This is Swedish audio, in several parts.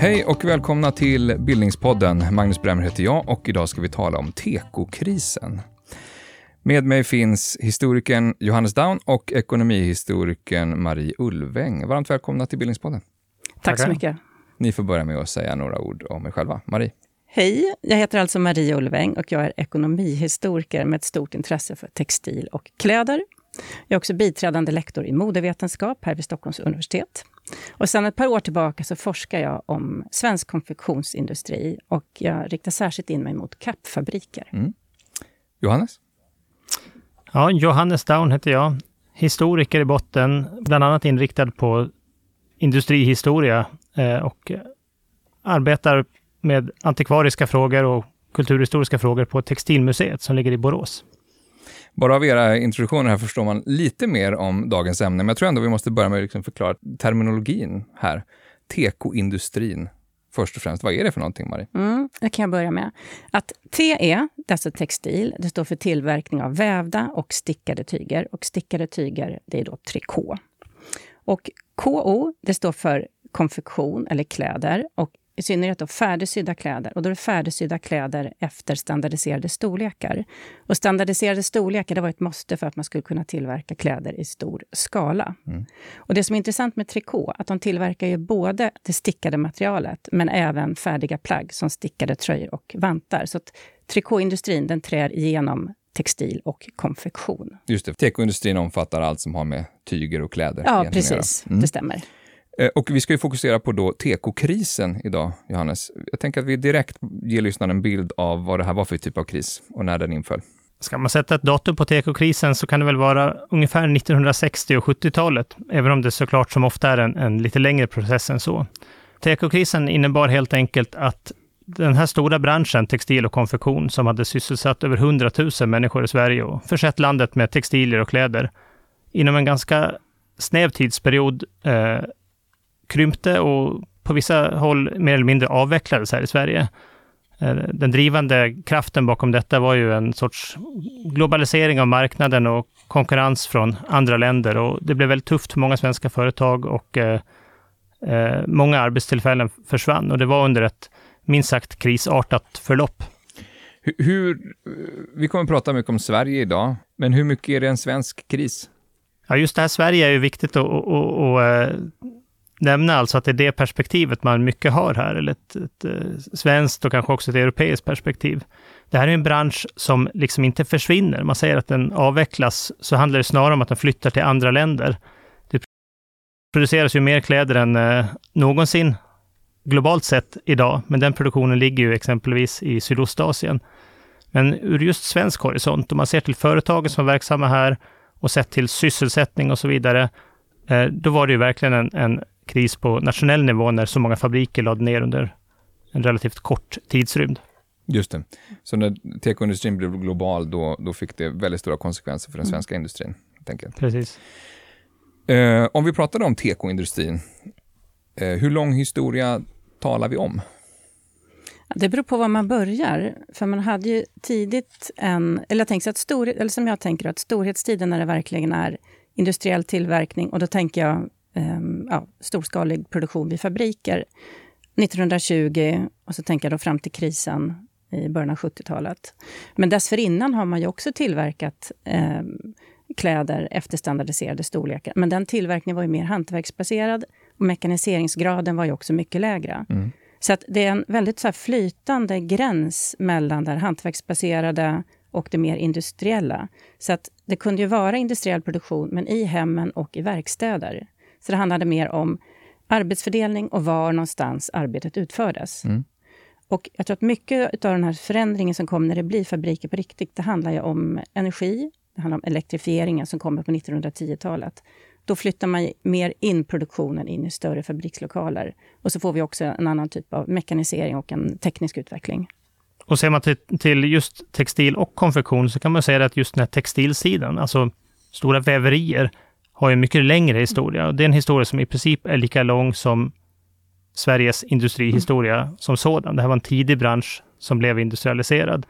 Hej och välkomna till Bildningspodden. Magnus Bremmer heter jag och idag ska vi tala om tekokrisen. Med mig finns historikern Johannes Daun och ekonomihistorikern Marie Ulväng. Varmt välkomna till Bildningspodden. Tack så mycket. Ni får börja med att säga några ord om er själva. Marie? Hej, jag heter alltså Marie Ulväng och jag är ekonomihistoriker med ett stort intresse för textil och kläder. Jag är också biträdande lektor i modevetenskap här vid Stockholms universitet. Och sedan ett par år tillbaka så forskar jag om svensk konfektionsindustri och jag riktar särskilt in mig mot kappfabriker. Mm. Johannes? Ja, Johannes Down heter jag. Historiker i botten, bland annat inriktad på industrihistoria eh, och arbetar med antikvariska frågor och kulturhistoriska frågor på Textilmuseet som ligger i Borås. Bara av era introduktioner här förstår man lite mer om dagens ämne, men jag tror ändå vi måste börja med att liksom förklara terminologin här. Tekoindustrin, först och främst. Vad är det för någonting, Marie? Mm, det kan jag börja med. Att TE, det är alltså textil, det står för tillverkning av vävda och stickade tyger. Och stickade tyger, det är då trikå. Och KO, det står för konfektion eller kläder. Och i synnerhet då färdigsydda kläder. Och då är det färdigsydda kläder efter standardiserade storlekar. Och standardiserade storlekar det var ett måste för att man skulle kunna tillverka kläder i stor skala. Mm. Och Det som är intressant med trikå, att de tillverkar ju både det stickade materialet, men även färdiga plagg som stickade tröjor och vantar. Så att trikåindustrin den trär igenom textil och konfektion. Just det, tekoindustrin omfattar allt som har med tyger och kläder Ja, precis. Mm. Det stämmer. Eh, och vi ska ju fokusera på då tekokrisen idag, Johannes. Jag tänker att vi direkt ger lyssnaren en bild av vad det här var för typ av kris och när den inföll. Ska man sätta ett datum på tekokrisen så kan det väl vara ungefär 1960 och 70-talet, även om det såklart som ofta är en, en lite längre process än så. Tekokrisen innebar helt enkelt att den här stora branschen, textil och konfektion, som hade sysselsatt över 100 000 människor i Sverige och försett landet med textilier och kläder, inom en ganska snäv tidsperiod eh, krympte och på vissa håll mer eller mindre avvecklades här i Sverige. Eh, den drivande kraften bakom detta var ju en sorts globalisering av marknaden och konkurrens från andra länder. Och det blev väldigt tufft för många svenska företag och eh, eh, många arbetstillfällen försvann. Och det var under ett minst sagt krisartat förlopp. Hur, hur, vi kommer att prata mycket om Sverige idag, men hur mycket är det en svensk kris? Ja, just det här Sverige är ju viktigt att, att, att, att nämna alltså att det är det perspektivet man mycket har här, eller ett, ett, ett svenskt och kanske också ett europeiskt perspektiv. Det här är en bransch som liksom inte försvinner. Man säger att den avvecklas, så handlar det snarare om att den flyttar till andra länder. Det produceras ju mer kläder än eh, någonsin globalt sett idag, men den produktionen ligger ju exempelvis i Sydostasien. Men ur just svensk horisont, om man ser till företagen som är verksamma här och sett till sysselsättning och så vidare, eh, då var det ju verkligen en, en kris på nationell nivå när så många fabriker lade ner under en relativt kort tidsrymd. Just det. Så när tekoindustrin blev global, då, då fick det väldigt stora konsekvenser för den mm. svenska mm. industrin. Tänker Precis. Eh, om vi pratade om tekoindustrin, eh, hur lång historia talar vi om? Det beror på var man börjar. För man hade ju tidigt en... Eller jag tänker att stor, eller som jag tänker att storhetstiden när det verkligen är industriell tillverkning, och då tänker jag ja, storskalig produktion vid fabriker 1920 och så tänker jag då fram till krisen i början av 70-talet. Men dessförinnan har man ju också tillverkat eh, kläder efter standardiserade storlekar. Men den tillverkningen var ju mer hantverksbaserad och mekaniseringsgraden var ju också mycket lägre. Mm. Så att det är en väldigt så flytande gräns mellan det hantverksbaserade och det mer industriella. Så att det kunde ju vara industriell produktion, men i hemmen och i verkstäder. Så det handlade mer om arbetsfördelning och var någonstans arbetet utfördes. Mm. Och jag tror att mycket av den här förändringen som kom när det blir fabriker på riktigt, det handlar ju om energi. Det handlar om elektrifieringen som kommer på 1910-talet. Då flyttar man mer in produktionen in i större fabrikslokaler. Och så får vi också en annan typ av mekanisering och en teknisk utveckling. Och ser man till, till just textil och konfektion så kan man säga att just den här textilsidan, alltså stora väverier, har en mycket längre historia. Och det är en historia som i princip är lika lång som Sveriges industrihistoria mm. som sådan. Det här var en tidig bransch som blev industrialiserad.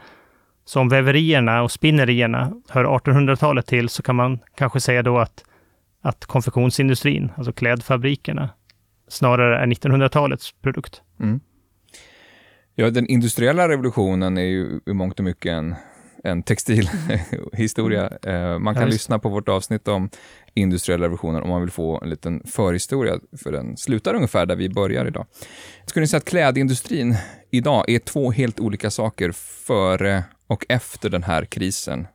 Så om väverierna och spinnerierna hör 1800-talet till, så kan man kanske säga då att, att konfektionsindustrin, alltså klädfabrikerna, snarare är 1900-talets produkt. Mm. Ja, den industriella revolutionen är ju i mångt och mycket en, en textilhistoria. Mm. Eh, man kan ja, lyssna på vårt avsnitt om industriella revolutionen om man vill få en liten förhistoria, för den slutar ungefär där vi börjar idag. Skulle ni säga att klädindustrin idag är två helt olika saker före och efter den här krisen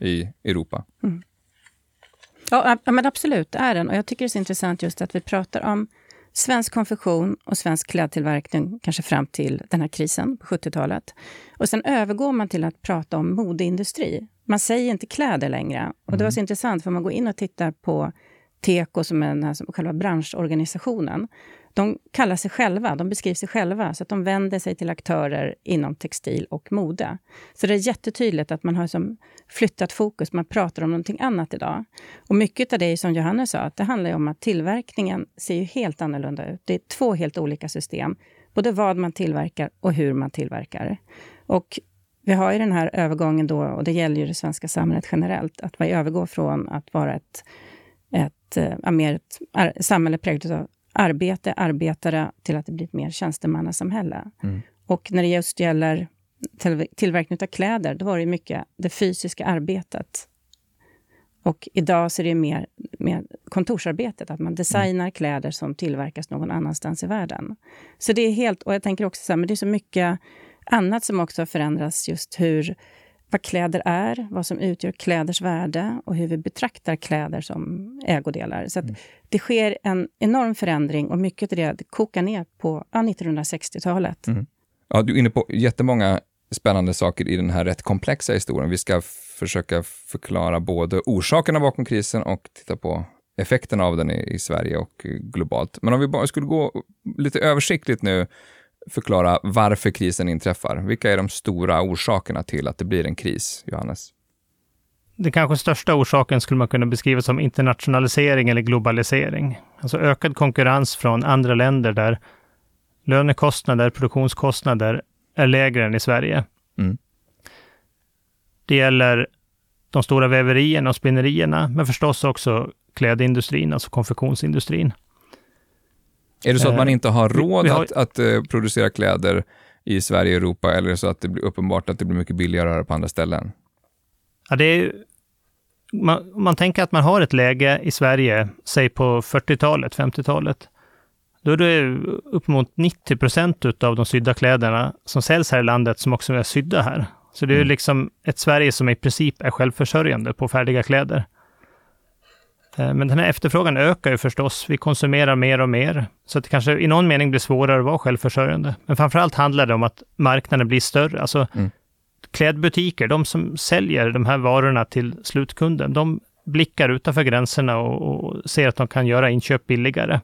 i Europa? Mm. Ja, men absolut, det är den. Och jag tycker det är så intressant just att vi pratar om svensk konfektion och svensk klädtillverkning, kanske fram till den här krisen på 70-talet. Och sen övergår man till att prata om modeindustri. Man säger inte kläder längre. Och det var så mm. intressant, för man går in och tittar på Teko, som är den här, som själva branschorganisationen, de kallar sig själva, de beskriver sig själva, så att de vänder sig till aktörer inom textil och mode. Så det är jättetydligt att man har som flyttat fokus, man pratar om någonting annat idag. Och mycket av det är som Johannes sa, att det handlar om att tillverkningen ser ju helt annorlunda ut. Det är två helt olika system, både vad man tillverkar och hur man tillverkar. Och vi har ju den här övergången då, och det gäller ju det svenska samhället generellt, att vi övergår från att vara ett ett, äh, mer ett samhälle präglat av arbete, arbetare, till att det blir ett mer tjänstemannasamhälle. Mm. Och när det just gäller tillverkning av kläder, då var det mycket det fysiska arbetet. Och idag så är det mer, mer kontorsarbetet, att man designar mm. kläder som tillverkas någon annanstans i världen. Så det är helt, och jag tänker också så här, men det är så mycket annat som också förändras, just hur vad kläder är, vad som utgör kläders värde och hur vi betraktar kläder som ägodelar. Så mm. det sker en enorm förändring och mycket av det kokar ner på ja, 1960-talet. Mm. Ja, du är inne på jättemånga spännande saker i den här rätt komplexa historien. Vi ska försöka förklara både orsakerna bakom krisen och titta på effekterna av den i, i Sverige och globalt. Men om vi bara skulle gå lite översiktligt nu förklara varför krisen inträffar. Vilka är de stora orsakerna till att det blir en kris, Johannes? Den kanske största orsaken skulle man kunna beskriva som internationalisering eller globalisering. Alltså ökad konkurrens från andra länder där lönekostnader, produktionskostnader är lägre än i Sverige. Mm. Det gäller de stora väverierna och spinnerierna, men förstås också klädindustrin, alltså konfektionsindustrin. Är det så att man eh, inte har råd har... att, att uh, producera kläder i Sverige och Europa, eller är det så att det blir uppenbart att det blir mycket billigare att göra på andra ställen? Ja, det är, man, man tänker att man har ett läge i Sverige, säg på 40-talet, 50-talet, då är det upp mot 90 procent av de sydda kläderna som säljs här i landet som också är sydda här. Så det är mm. liksom ett Sverige som i princip är självförsörjande på färdiga kläder. Eh, men den här efterfrågan ökar ju förstås. Vi konsumerar mer och mer, så att det kanske i någon mening blir svårare att vara självförsörjande. Men framför allt handlar det om att marknaden blir större. Alltså, mm. Klädbutiker, de som säljer de här varorna till slutkunden, de blickar utanför gränserna och, och ser att de kan göra inköp billigare.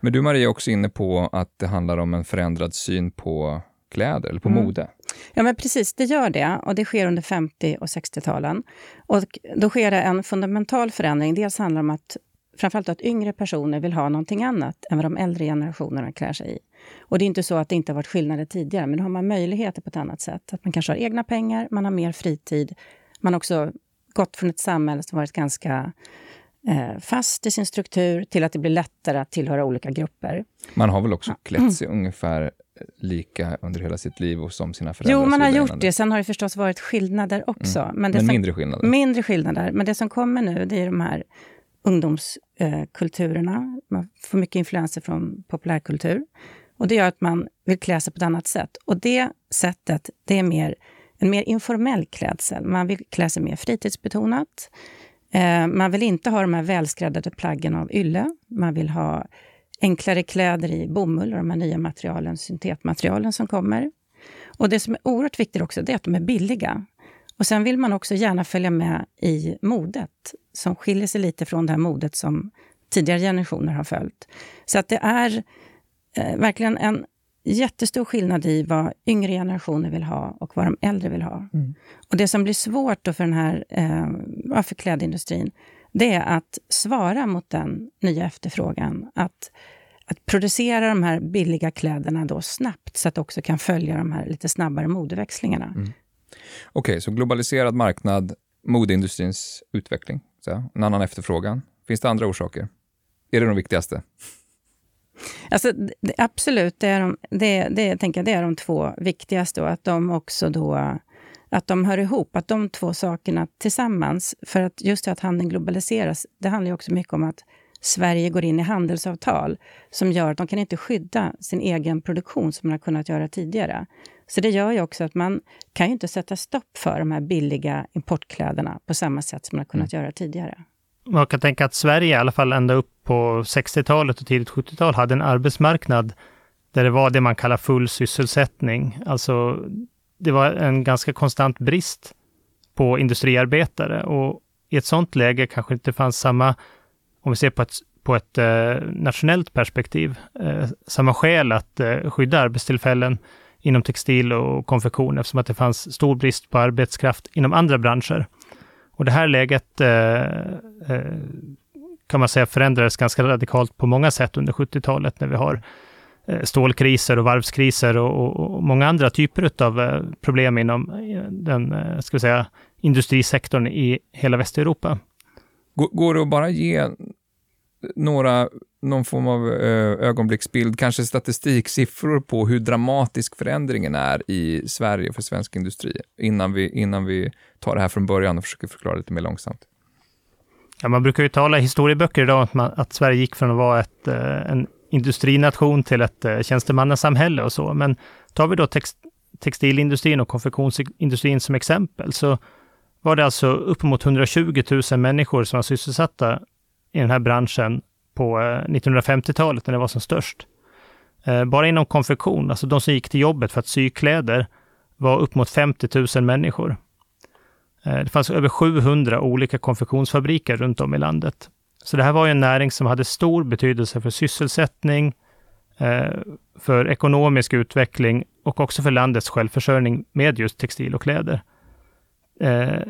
Men du Maria är också inne på att det handlar om en förändrad syn på kläder, eller på mm. mode. Ja, men precis, det gör det. Och det sker under 50 och 60-talen. Och då sker det en fundamental förändring. Dels handlar det om att framförallt att yngre personer vill ha någonting annat än vad de äldre generationerna klär sig i. Och det är inte så att det inte har varit skillnader tidigare, men nu har man möjligheter på ett annat sätt. Att man kanske har egna pengar, man har mer fritid. Man har också gått från ett samhälle som varit ganska eh, fast i sin struktur till att det blir lättare att tillhöra olika grupper. Man har väl också klätt sig mm. ungefär lika under hela sitt liv och som sina föräldrar? Jo, man har gjort det. Sen har det förstås varit skillnader också. Mm. Men, men mindre skillnader? Mindre skillnader. Men det som kommer nu, det är de här ungdomskulturerna. Man får mycket influenser från populärkultur. Och det gör att man vill klä sig på ett annat sätt. Och det sättet, det är mer, en mer informell klädsel. Man vill klä sig mer fritidsbetonat. Eh, man vill inte ha de här välskräddade plaggen av ylle. Man vill ha enklare kläder i bomull och de här nya materialen, syntetmaterialen som kommer. Och Det som är oerhört viktigt också, det är att de är billiga. Och Sen vill man också gärna följa med i modet, som skiljer sig lite från det här modet som tidigare generationer har följt. Så att det är eh, verkligen en jättestor skillnad i vad yngre generationer vill ha och vad de äldre vill ha. Mm. Och Det som blir svårt då för, den här, eh, för klädindustrin, det är att svara mot den nya efterfrågan. Att, att producera de här billiga kläderna då snabbt, så att det också kan följa de här lite snabbare modeväxlingarna. Mm. Okej, okay, så globaliserad marknad, modeindustrins utveckling, så, en annan efterfrågan. Finns det andra orsaker? Är det de viktigaste? Alltså, det, absolut, det är, de, det, det, jag tänker, det är de två viktigaste och att de också då att de hör ihop, att de två sakerna tillsammans, för att just att handeln globaliseras, det handlar ju också mycket om att Sverige går in i handelsavtal som gör att de kan inte skydda sin egen produktion som man har kunnat göra tidigare. Så det gör ju också att man kan ju inte sätta stopp för de här billiga importkläderna på samma sätt som man har kunnat mm. göra tidigare. Man kan tänka att Sverige, i alla fall ända upp på 60-talet och tidigt 70-tal, hade en arbetsmarknad där det var det man kallar full sysselsättning. Alltså, det var en ganska konstant brist på industriarbetare och i ett sådant läge kanske inte fanns samma, om vi ser på ett, på ett eh, nationellt perspektiv, eh, samma skäl att eh, skydda arbetstillfällen inom textil och konfektion eftersom att det fanns stor brist på arbetskraft inom andra branscher. Och det här läget eh, eh, kan man säga förändrades ganska radikalt på många sätt under 70-talet när vi har stålkriser och varvskriser och, och, många andra typer av eh, problem inom den ska vi säga, industrisektorn i hela Västeuropa. Går det att bara ge några, någon form av ögonblicksbild, kanske statistiksiffror på hur dramatisk förändringen är i Sverige för svensk industri innan vi, innan vi tar det här från början och försöker förklara lite mer långsamt? Ja, man brukar ju tala i historieböcker idag att, man, att Sverige gick från att vara ett, eh, en industrination till ett eh, tjänstemannasamhälle och så. Men tar vi då text, textilindustrin och konfektionsindustrin som exempel, så var det alltså uppemot 120 000 människor som var sysselsatta i den här branschen på eh, 1950-talet, när det var som störst. Eh, bara inom konfektion, alltså de som gick till jobbet för att sy kläder, var upp mot 50 000 människor. Eh, det fanns över 700 olika konfektionsfabriker runt om i landet. Så det här var ju en näring som hade stor betydelse för sysselsättning, eh, för ekonomisk utveckling och också för landets självförsörjning med just textil och kläder. Eh,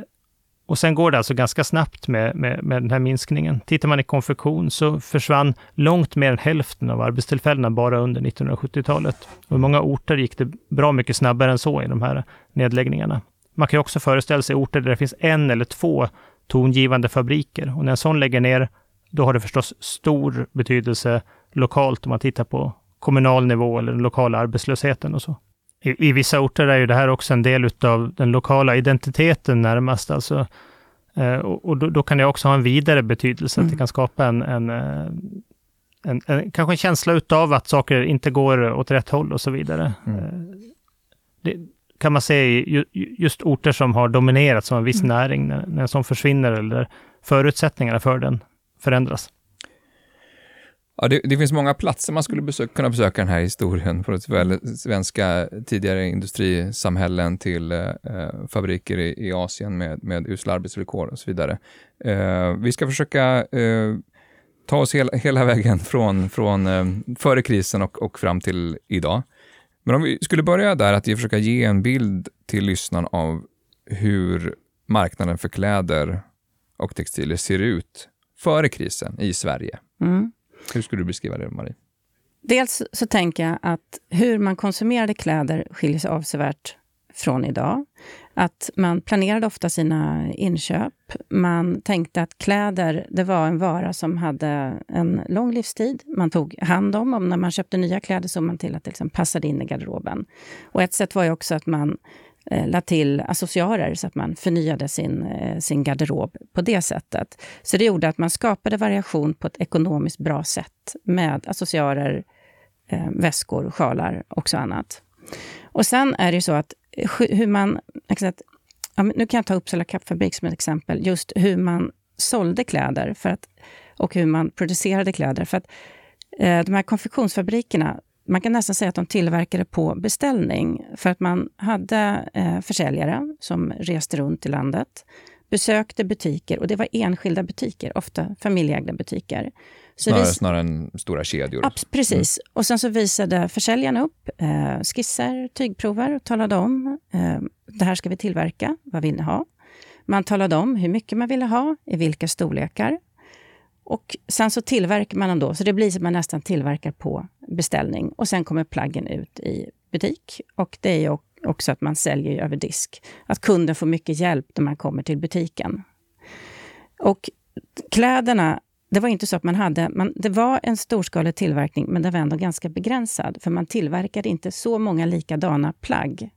och sen går det alltså ganska snabbt med, med, med den här minskningen. Tittar man i konfektion så försvann långt mer än hälften av arbetstillfällena bara under 1970-talet. Och i många orter gick det bra mycket snabbare än så i de här nedläggningarna. Man kan också föreställa sig orter där det finns en eller två tongivande fabriker. Och när en sån lägger ner, då har det förstås stor betydelse lokalt om man tittar på kommunal nivå eller den lokala arbetslösheten och så. I, i vissa orter är ju det här också en del av den lokala identiteten närmast. Alltså, eh, och, och då, då, kan det också ha en vidare betydelse, mm. att det mm. kan skapa en, en, eh, en, en, kanske en känsla utav att saker inte går åt rätt håll och så vidare. Mm. Eh, det, kan man se just orter som har dominerat som en viss mm. näring, när, när en sån försvinner eller förutsättningarna för den förändras. Ja, det, det, finns många platser man skulle besöka, kunna besöka den här historien, från såväl svenska tidigare industrisamhällen till eh, fabriker i, i, Asien med, med usla arbetsvillkor och så vidare. Eh, vi ska försöka eh, ta oss hela, hela vägen från, från eh, före krisen och, och fram till idag. Men om vi skulle börja där, att försöka ge en bild till lyssnaren av hur marknaden för kläder och textilier ser ut före krisen i Sverige. Mm. Hur skulle du beskriva det, Marie? Dels så tänker jag att hur man konsumerade kläder skiljer sig avsevärt från idag. Att man planerade ofta sina inköp. Man tänkte att kläder det var en vara som hade en lång livstid. Man tog hand om, om när man köpte nya kläder såg man till att det liksom passade in i garderoben. Och ett sätt var ju också att man eh, la till accessoarer så att man förnyade sin, eh, sin garderob på det sättet. Så det gjorde att man skapade variation på ett ekonomiskt bra sätt med accessoarer, eh, väskor, sjalar och så annat. Och sen är det ju så att hur man... Exakt, ja, nu kan jag ta Uppsala kappfabrik som ett exempel. Just hur man sålde kläder för att, och hur man producerade kläder. För att eh, de här konfektionsfabrikerna, man kan nästan säga att de tillverkade på beställning. För att man hade eh, försäljare som reste runt i landet, besökte butiker och det var enskilda butiker, ofta familjeägda butiker. Snarare, vi, snarare än stora kedjor. Abs, precis. Mm. Och sen så visade försäljaren upp eh, skisser, tygprover och talade om eh, det här ska vi tillverka, vad vill ni ha? Man talade om hur mycket man ville ha, i vilka storlekar. Och sen så tillverkar man dem då, så det blir som att man nästan tillverkar på beställning. Och sen kommer plaggen ut i butik. Och det är ju också att man säljer över disk. Att kunden får mycket hjälp när man kommer till butiken. Och kläderna, det var inte så att man hade... Man, det var en storskalig tillverkning, men den var ändå ganska begränsad. För man tillverkade inte så många likadana plagg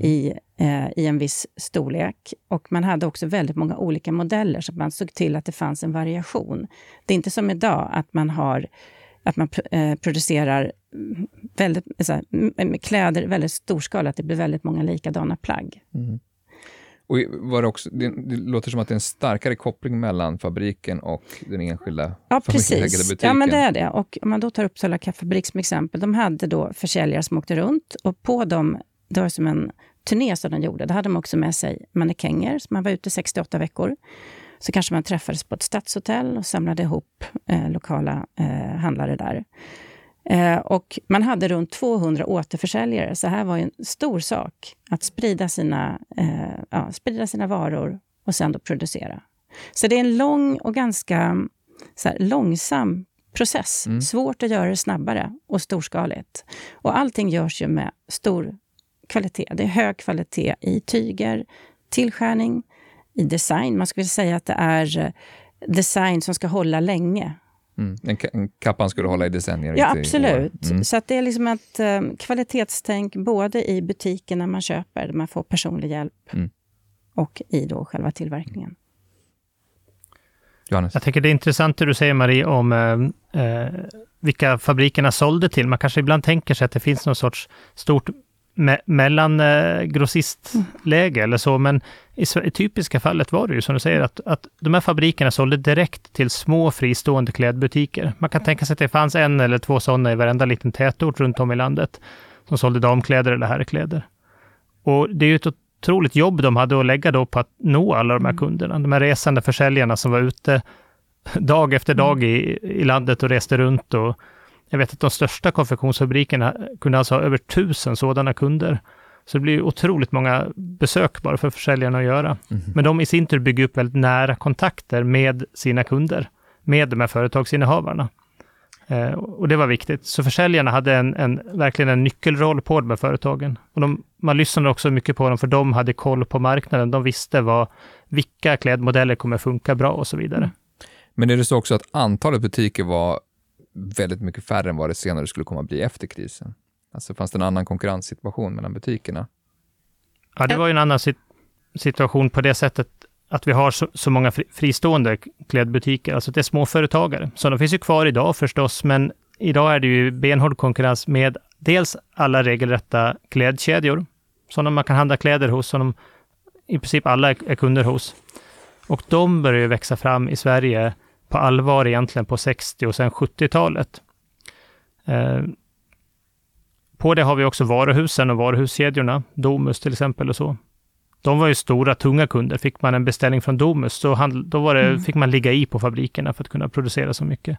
i, eh, i en viss storlek. Och man hade också väldigt många olika modeller, så man såg till att det fanns en variation. Det är inte som idag, att man, har, att man eh, producerar väldigt, här, med kläder väldigt storskaligt, att det blir väldigt många likadana plagg. Mm. Och var det, också, det, det, låter som att det är en starkare koppling mellan fabriken och den enskilda ja, precis. butiken. Ja, men det är det. Och om man då tar Uppsala kaffefabrik som exempel, de hade då försäljare som åkte runt och på de det var som en turné som de gjorde. Då hade de också med sig mannekänger, så man var ute 68 veckor. Så kanske man träffades på ett stadshotell och samlade ihop eh, lokala eh, handlare där. Eh, och man hade runt 200 återförsäljare, så här var en stor sak att sprida sina, eh, ja, sprida sina varor och sen då producera. Så det är en lång och ganska här, långsam process. Mm. Svårt att göra det snabbare och storskaligt. Och allting görs ju med stor kvalitet. Det är hög kvalitet i tyger, tillskärning, i design. Man skulle säga att det är eh, design som ska hålla länge. Mm. En, en kappan skulle hålla i decennier. Ja, absolut. Mm. Så att det är liksom ett um, kvalitetstänk både i butiken när man köper, där man får personlig hjälp, mm. och i då själva tillverkningen. Johannes? Jag tycker det är intressant det du säger, Marie, om eh, eh, vilka fabrikerna sålde till. Man kanske ibland tänker sig att det finns någon sorts stort me mellan eh, grossistläge eller så, men i, i typiska fallet var det ju som du säger att, att de här fabrikerna sålde direkt till små fristående klädbutiker. Man kan tänka sig att det fanns en eller två sådana i varenda liten tätort runt om i landet som sålde damkläder eller herrkläder. Och det är ju ett otroligt jobb de hade att lägga då på att nå alla de här mm. kunderna. De här resande försäljarna som var ute dag efter dag mm. i, i landet och reste runt och jag vet att de största konfektionsfabrikerna kunde alltså ha över tusen sådana kunder. Så det blir otroligt många besök bara för försäljarna att göra. Mm. Men de i sin tur bygger upp väldigt nära kontakter med sina kunder, med de här företagsinnehavarna. Eh, och det var viktigt. Så försäljarna hade en, en, verkligen en nyckelroll på de här företagen. Och de, man lyssnade också mycket på dem, för de hade koll på marknaden. De visste vad, vilka klädmodeller kommer funka bra och så vidare. Men är det så också att antalet butiker var väldigt mycket färre än vad det senare skulle komma att bli efter krisen? Alltså fanns det en annan konkurrenssituation mellan butikerna? Ja, det var ju en annan sit situation på det sättet att vi har så, så, många fristående klädbutiker, alltså det är småföretagare. Så de finns ju kvar idag förstås, men idag är det ju benhård konkurrens med dels alla regelrätta klädkedjor, sådana man kan handla kläder hos, som de, i princip alla är kunder hos. Och de börjar ju växa fram i Sverige på allvar egentligen på 60 och sen 70-talet. Eh, på det har vi också varuhusen och varuhuskedjorna, Domus till exempel och så. De var ju stora, tunga kunder. Fick man en beställning från Domus, så handl- då var det, mm. fick man ligga i på fabrikerna för att kunna producera så mycket.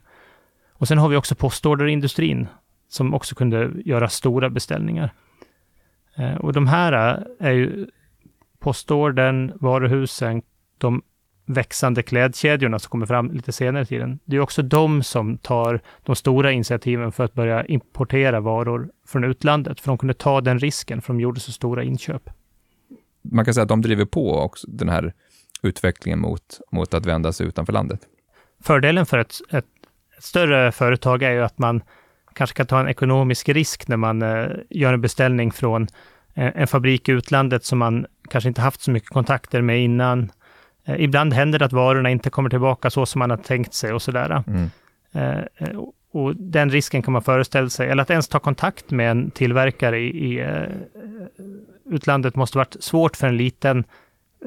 Och sen har vi också postorderindustrin, som också kunde göra stora beställningar. Eh, och de här är ju postordern, varuhusen, de växande klädkedjorna som kommer fram lite senare i tiden. Det är också de som tar de stora initiativen för att börja importera varor från utlandet, för de kunde ta den risken, för de gjorde så stora inköp. Man kan säga att de driver på också den här utvecklingen mot, mot att vända sig utanför landet. Fördelen för ett, ett, ett större företag är ju att man kanske kan ta en ekonomisk risk när man eh, gör en beställning från eh, en fabrik i utlandet som man kanske inte haft så mycket kontakter med innan ibland händer det att varorna inte kommer tillbaka så som man har tänkt sig och sådär. Mm. Eh, och den risken kan man föreställa sig, eller att ens ta kontakt med en tillverkare i, i utlandet måste varit svårt för en liten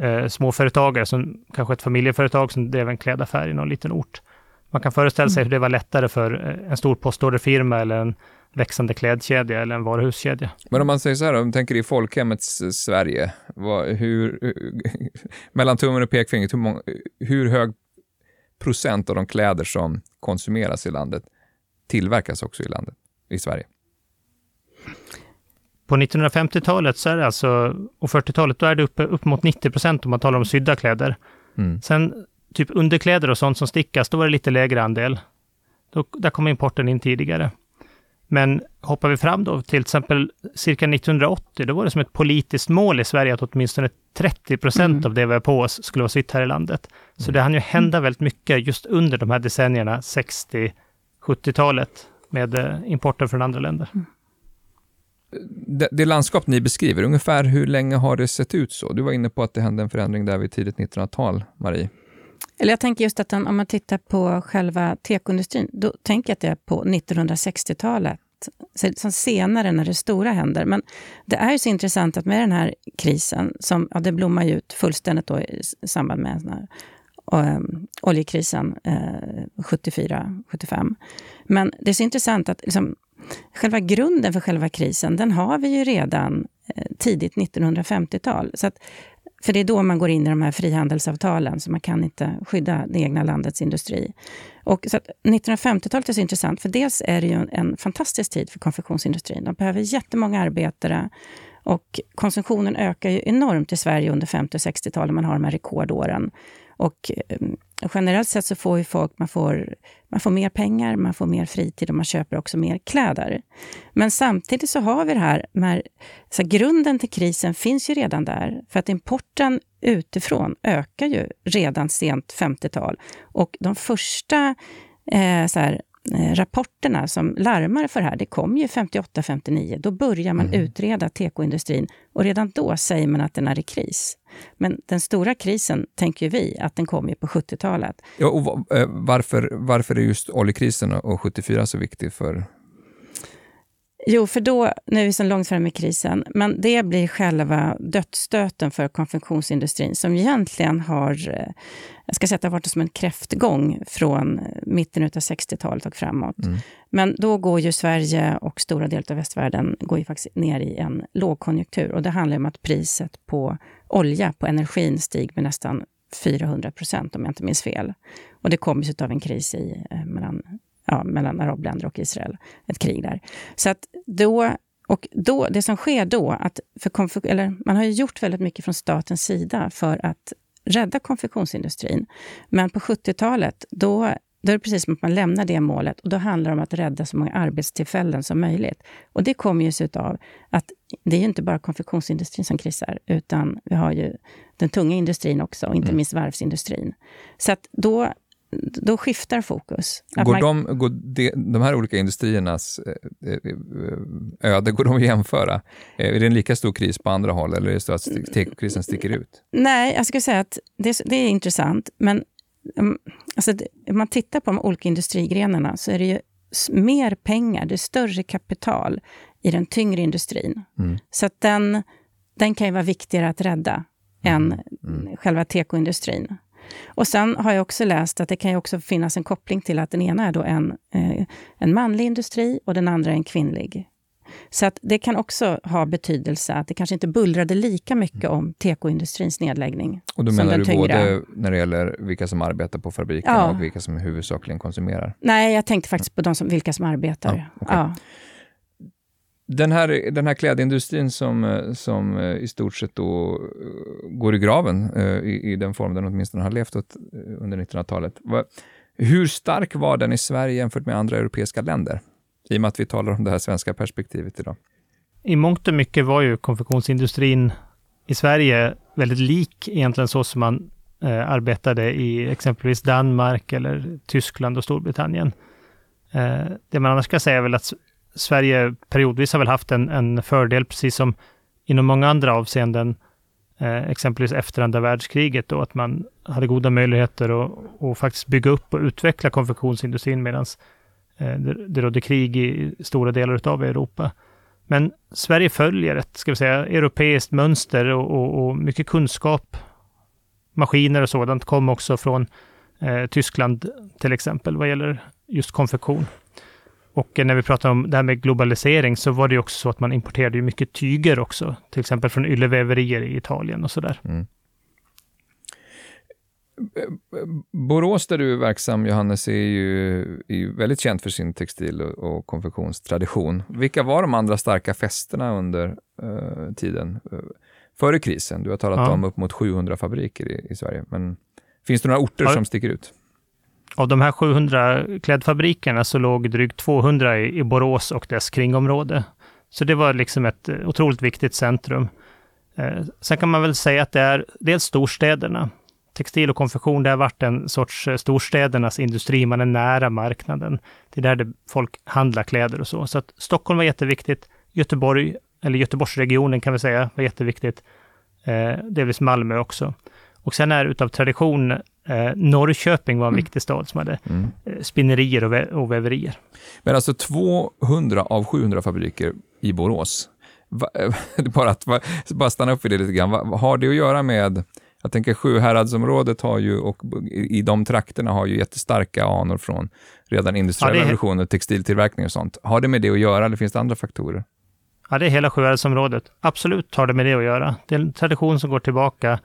uh, småföretagare, som kanske ett familjeföretag som drev en klädaffär i någon liten ort. Man kan föreställa sig mm. hur det var lättare för en stor postorderfirma eller en växande klädkedja eller en varuhuskedja. Men om man säger så här, om man tänker i folkhemmets Sverige, vad, hur, mellan tummen och pekfingret, hur, många, hur hög procent av de kläder som konsumeras i landet tillverkas också i landet, i Sverige? På 1950-talet så är det alltså, och 40-talet, då är det uppe upp mot 90 procent om man talar om sydda kläder. Mm. Sen typ underkläder och sånt som stickas, då var det lite lägre andel. Då, där kom importen in tidigare. Men hoppar vi fram då till exempel cirka 1980, då var det som ett politiskt mål i Sverige att åtminstone 30 procent mm. av det vi har på oss skulle vara sytt här i landet. Så mm. det hann ju hända väldigt mycket just under de här decennierna, 60, 70-talet, med eh, importen från andra länder. Mm. Det, det, landskap ni beskriver, ungefär hur länge har det sett ut så? Du var inne på att det hände en förändring där vid tidigt 1900-tal, Marie. Eller jag tänker just att om man tittar på själva tekoindustrin, då tänker jag att det är på 1960-talet, som senare när det stora händer. Men det är ju så intressant att med den här krisen, som ja, det blommar ju ut fullständigt då i samband med den här, um, oljekrisen eh, 74-75. Men det är så intressant att liksom, själva grunden för själva krisen, den har vi ju redan eh, tidigt 1950-tal. Så att för det är då man går in i de här frihandelsavtalen, så man kan inte skydda det egna landets industri. Och så 1950-talet är så intressant, för dels är det ju en fantastisk tid för konfektionsindustrin. De behöver jättemånga arbetare och konsumtionen ökar ju enormt i Sverige under 50 och 60-talet. Man har de här rekordåren. Och ehm, och generellt sett så får ju folk man får, man får mer pengar, man får mer fritid och man köper också mer kläder. Men samtidigt så har vi det här, med, så grunden till krisen finns ju redan där. För att importen utifrån ökar ju redan sent 50-tal. Och de första eh, så här, rapporterna som larmar för det här, det kom ju 58-59. Då börjar man mm. utreda tekoindustrin och redan då säger man att den är i kris. Men den stora krisen tänker vi att den kommer på 70-talet. Ja, och eh, varför, varför är just oljekrisen och 74 så viktig för Jo, för då, nu är vi så långt fram i krisen, men det blir själva dödsstöten för konfektionsindustrin som egentligen har, eh, jag ska säga att det har varit som en kräftgång från mitten av 60-talet och framåt. Mm. Men då går ju Sverige och stora delar av västvärlden går ju faktiskt ner i en lågkonjunktur och det handlar om att priset på olja, på energin, stiger med nästan 400 procent om jag inte minns fel. Och det kommer sig av en kris i, eh, mellan ja, mellan arabländer och Israel. Ett krig där. Så att då, och då, det som sker då, att för eller man har ju gjort väldigt mycket från statens sida för att rädda konfektionsindustrin. Men på 70-talet, då, då är det precis som att man lämnar det målet och då handlar det om att rädda så många arbetstillfällen som möjligt. Och det kommer ju sig av att det är ju inte bara konfektionsindustrin som krisar, utan vi har ju den tunga industrin också, och inte mm. minst varvsindustrin. Så att då då skiftar fokus. Går, man... de, går de, de här olika industriernas eh, eh, öde, går de att jämföra? Eh, är det en lika stor kris på andra håll eller är det så att tekokrisen sticker ut? Nej, jag skulle säga att det, det är intressant, men um, alltså, om man tittar på de olika industrigrenarna så är det ju mer pengar, det är större kapital i den tyngre industrin. Mm. Så att den, den kan ju vara viktigare att rädda mm. än mm. själva tekoindustrin. Och sen har jag också läst att det kan ju också finnas en koppling till att den ena är då en, eh, en manlig industri och den andra en kvinnlig. Så att det kan också ha betydelse att det kanske inte bullrade lika mycket om tekoindustrins nedläggning. Och då menar du tyngre. både när det gäller vilka som arbetar på fabrikerna ja. och vilka som huvudsakligen konsumerar? Nej, jag tänkte faktiskt på de som, vilka som arbetar. Ja, okay. ja. Den här, den här klädindustrin som, eh, som eh, i stort sett då eh, går i graven i, i den form den åtminstone har levt åt, under 1900-talet. Hur stark var den i Sverige jämfört med andra europeiska länder? I och med att vi talar om det här svenska perspektivet idag. I mångt och mycket var ju konfektionsindustrin i Sverige väldigt lik egentligen så som man eh, arbetade i exempelvis Danmark eller Tyskland och Storbritannien. Eh, det man annars ska säga är väl att Sverige periodvis har väl haft en, en fördel, precis som inom många andra avseenden, eh, exempelvis efter andra världskriget, då, att man hade goda möjligheter att, att faktiskt bygga upp och utveckla konfektionsindustrin medan eh, det, det rådde krig i stora delar av Europa. Men Sverige följer ett, ska vi säga, europeiskt mönster och, och, och mycket kunskap, maskiner och sådant kom också från eh, Tyskland till exempel vad gäller just konfektion. Och när vi pratar om det här med globalisering så var det också så att man importerade mycket tyger också, till exempel från ylleveverier i Italien och sådär. Mm. Borås där du är verksam, Johannes, är ju, är ju väldigt känt för sin textil och, och konfektionstradition. Vilka var de andra starka festerna under uh, tiden uh, före krisen? Du har talat ja. om upp mot 700 fabriker i, i Sverige, men Finns det några orter Ja. som sticker ut? Av de här 700 klädfabrikerna så låg drygt 200 i, i Borås och dess kringområde. Så det var liksom ett eh, otroligt viktigt centrum. Eh, sen kan man väl säga att det är dels storstäderna. Textil och konfektion, det har varit en sorts eh, storstädernas industri. Man är nära marknaden. Det är där det folk handlar kläder och så. Så att Stockholm var jätteviktigt. Göteborg, eller Göteborgsregionen kan vi säga, var jätteviktigt. Eh, delvis Malmö också. Och sen är utav tradition eh, Norrköping var en viktig stad som hade Mm. eh, spinnerier och, vä- och väverier. Men alltså 200 av 700 fabriker i Borås. Va, bara, att, va, bara stanna upp vid det lite grann. Va, har det att göra med, jag tänker Sjuhäradsområdet har ju, och i, de trakterna har ju jättestarka anor från redan industriell Ja, revolution och textiltillverkning och sånt. Har det med det att göra eller finns det andra faktorer? Ja, det är hela Sjuhäradsområdet. Absolut har det med det att göra. Det är en tradition som går tillbaka.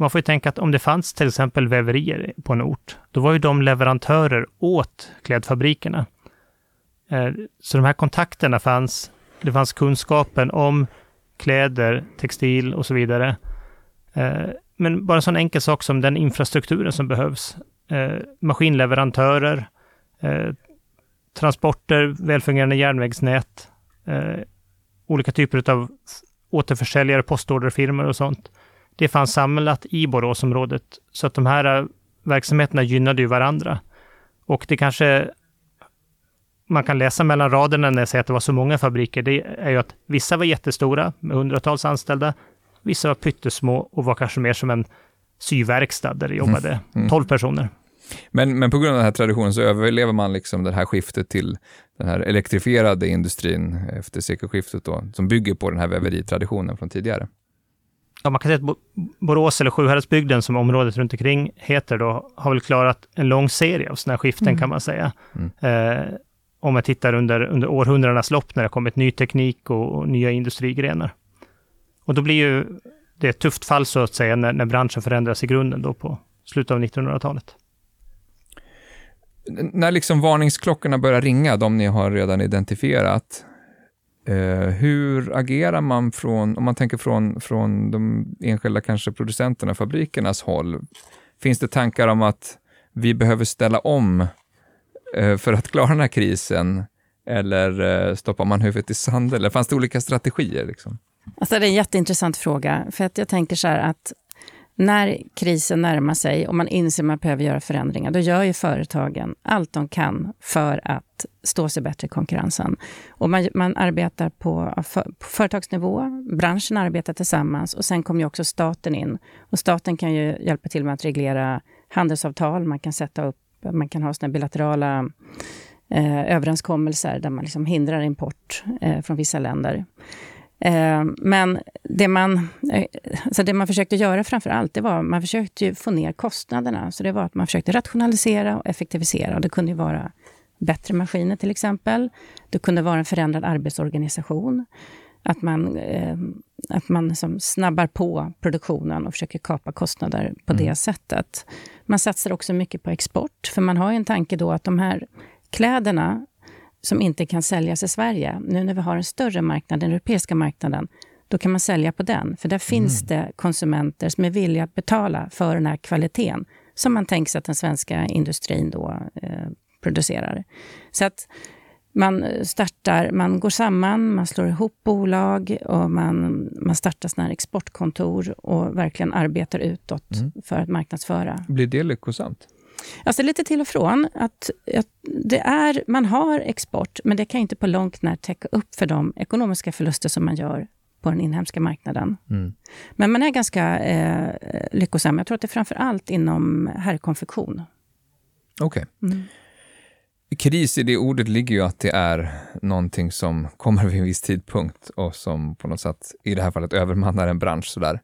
Man får ju tänka att om det fanns till exempel väverier på en ort, då var ju de leverantörer åt klädfabrikerna. Eh, så de här kontakterna fanns. Det fanns kunskapen om kläder, textil och så vidare. Eh, men bara en sån enkel sak som den infrastrukturen som behövs. Eh, maskinleverantörer, transporter, välfungerande järnvägsnät, olika typer av återförsäljare, postorderfirmor och sånt. Det fanns samlat i Boråsområdet, så att de här eh, verksamheterna gynnade ju varandra. Och det kanske man kan läsa mellan raderna när jag säger att det var så många fabriker, det är ju att vissa var jättestora med hundratals anställda, vissa var pyttesmå och var kanske mer som en syverkstad där det jobbade Mm. 12 personer. Men, men på grund av den här traditionen så överlever man liksom det här skiftet till den här elektrifierade industrin efter sekelskiftet då, som bygger på den här väveritraditionen från tidigare. Ja, man kan säga att Bo- Borås eller Sjuhäradsbygden som området runt omkring heter då, har väl klarat en lång serie av sådana här skiften Mm. kan man säga. Mm. Eh, om man tittar under, under århundradenas lopp när det har kommit ny teknik och, och nya industrigrenar. Och då blir ju det ett tufft fall så att säga när, när branschen förändras i grunden då på slutet av 1900-talet. N- När liksom varningsklockorna börjar ringa, de ni har redan identifierat, eh, hur agerar man från, om man tänker från, från de enskilda kanske producenterna, fabrikernas håll? Finns det tankar om att vi behöver ställa om eh, för att klara den här krisen? Eller eh, stoppar man huvudet i sanden? Eller fanns det olika strategier? Liksom? Alltså det är en jätteintressant fråga. För att jag tänker så här att när krisen närmar sig och man inser att man behöver göra förändringar, då gör ju företagen allt de kan för att stå sig bättre i konkurrensen. Och man, man arbetar på, för, på företagsnivå, branschen arbetar tillsammans och sen kommer ju också staten in. Och staten kan ju hjälpa till med att reglera handelsavtal, man kan sätta upp, man kan ha såna bilaterala eh, överenskommelser där man liksom hindrar import eh, från vissa länder. Eh, men det man, eh, så det man försökte göra framför allt, det var man försökte få ner kostnaderna. Så det var att man försökte rationalisera och effektivisera. Och det kunde vara bättre maskiner till exempel. Det kunde vara en förändrad arbetsorganisation. Att man, eh, att man liksom snabbar på produktionen och försöker kapa kostnader på det sättet. Man satsar också mycket på export, för man har ju en tanke då att de här kläderna som inte kan säljas i Sverige, nu när vi har en större marknad, den europeiska marknaden, då kan man sälja på den. För där finns det konsumenter som är villiga att betala för den här kvaliteten, som man tänker sig att den svenska industrin då eh, producerar. Så att man startar, man går samman, man slår ihop bolag och man, man startar såna här exportkontor och verkligen arbetar utåt Mm. för att marknadsföra. Blir det lyckosamt? Alltså lite till och från. Att, att det är, man har export, men det kan inte på långt när täcka upp för de ekonomiska förluster som man gör på den inhemska marknaden. Mm. Men man är ganska eh, lyckosam. Jag tror att det är framför allt inom herrkonfektion. Okej. Mm. Kris i det ordet ligger ju att det är någonting som kommer vid en viss tidpunkt och som på något sätt, i det här fallet, övermannar en bransch. Sådär.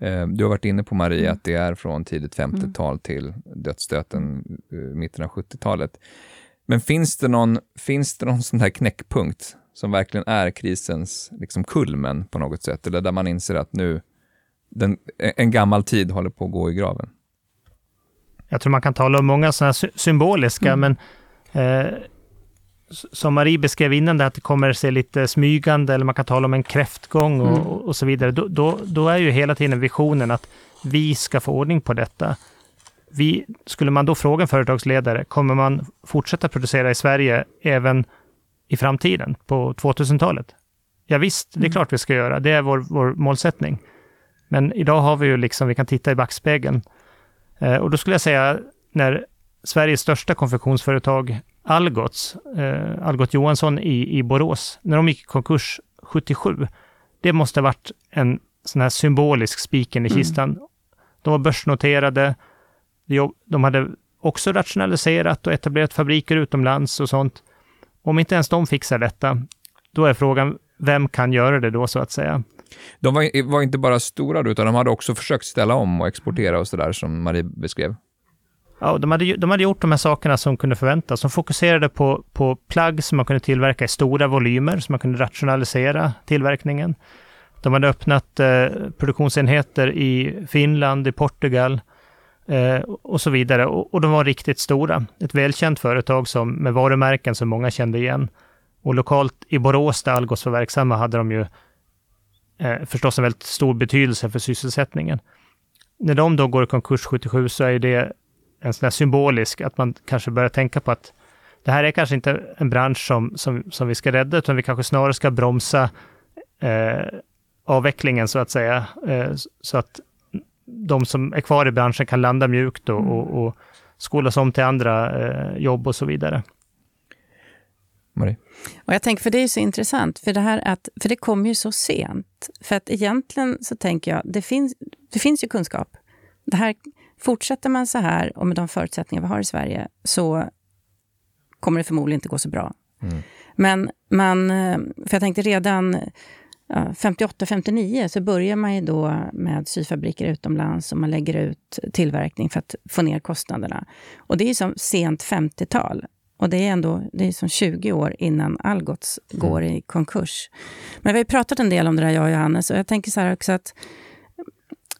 Eh, Du har varit inne på, Maria, Mm. att det är från tidigt 50-tal till dödsstöten eh, mitten av 70-talet. Men finns det någon, finns det någon sån här knäckpunkt som verkligen är krisens liksom kulmen på något sätt? Eller där man inser att nu, den, en gammal tid håller på att gå i graven? Jag tror man kan tala om många sådana sy- symboliska, Mm. men eh, som Marie beskrev innan, det att det kommer se lite smygande, eller man kan tala om en kräftgång och, Mm. och, och så vidare. Då, då, då är ju hela tiden visionen att vi ska få ordning på detta. vi, skulle man då fråga en företagsledare, kommer man fortsätta producera i Sverige även i framtiden, på 2000-talet? Ja, visst, det är mm. klart vi ska göra. Det är vår, vår målsättning. Men idag har vi ju liksom, vi kan titta i backspegeln. Eh, och då skulle jag säga, när Sveriges största konfektionsföretag Algots, eh, Algot Johansson i, i Borås, när de gick i konkurs 77, det måste ha varit en sån här symbolisk spiken i mm. kistan. Mm. De var börsnoterade, de hade också rationaliserat och etablerat fabriker utomlands och sånt. Om inte ens de fixar detta, då är frågan, vem kan göra det då så att säga? De var, var inte bara stora utan de hade också försökt ställa om och exportera och sådär som Marie beskrev. Ja, de hade, de hade gjort de här sakerna som kunde förväntas. De fokuserade på, på plagg som man kunde tillverka i stora volymer, så man kunde rationalisera tillverkningen. De hade öppnat eh, produktionsenheter i Finland, i Portugal eh, och så vidare. Och, och, de var riktigt stora. Ett välkänt företag som, med varumärken som många kände igen. Och lokalt i Borås, där Algots var verksamma, hade de ju eh, förstås en väldigt stor betydelse för sysselsättningen. När de då går i konkurs 77 så är det en sån här symbolisk, att man kanske börjar tänka på att det här är kanske inte en bransch som, som, som vi ska rädda, utan vi kanske snarare ska bromsa eh, avvecklingen så att säga, eh, så att de som är kvar i branschen kan landa mjukt och, mm. och, och skolas om till andra eh, jobb och så vidare. Marie? Och jag tänker, för det är så intressant, för det här att, för det kommer ju så sent. För att egentligen så tänker jag, det finns, det finns ju kunskap. Det här, fortsätter man så här och med de förutsättningar vi har i Sverige så kommer det förmodligen inte gå så bra. Mm. Men man, eh, för jag tänkte redan 58-59 så börjar man ju då med syfabriker utomlands och man lägger ut tillverkning för att få ner kostnaderna. Och det är som sent 50-tal. Och det är ändå det är som 20 år innan Algots mm. går i konkurs. Men vi har pratat en del om det där, jag och Johannes, och jag tänker så här också att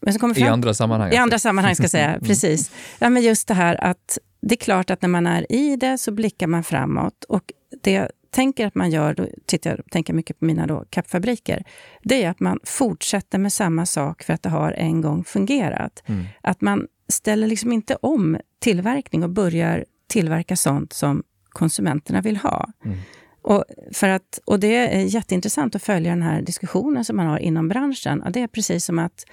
men fram, I andra sammanhang. I andra sammanhang, ska jag säga. Mm. Precis. Ja, men just det här att det är klart att när man är i det så blickar man framåt. Och det jag tänker att man gör, då tittar jag tänker mycket på mina då, kappfabriker, det är att man fortsätter med samma sak för att det har en gång fungerat. Mm. Att man ställer liksom inte om tillverkning och börjar tillverka sånt som konsumenterna vill ha. Mm. Och, för att, och det är jätteintressant att följa den här diskussionen som man har inom branschen. Och det är precis som att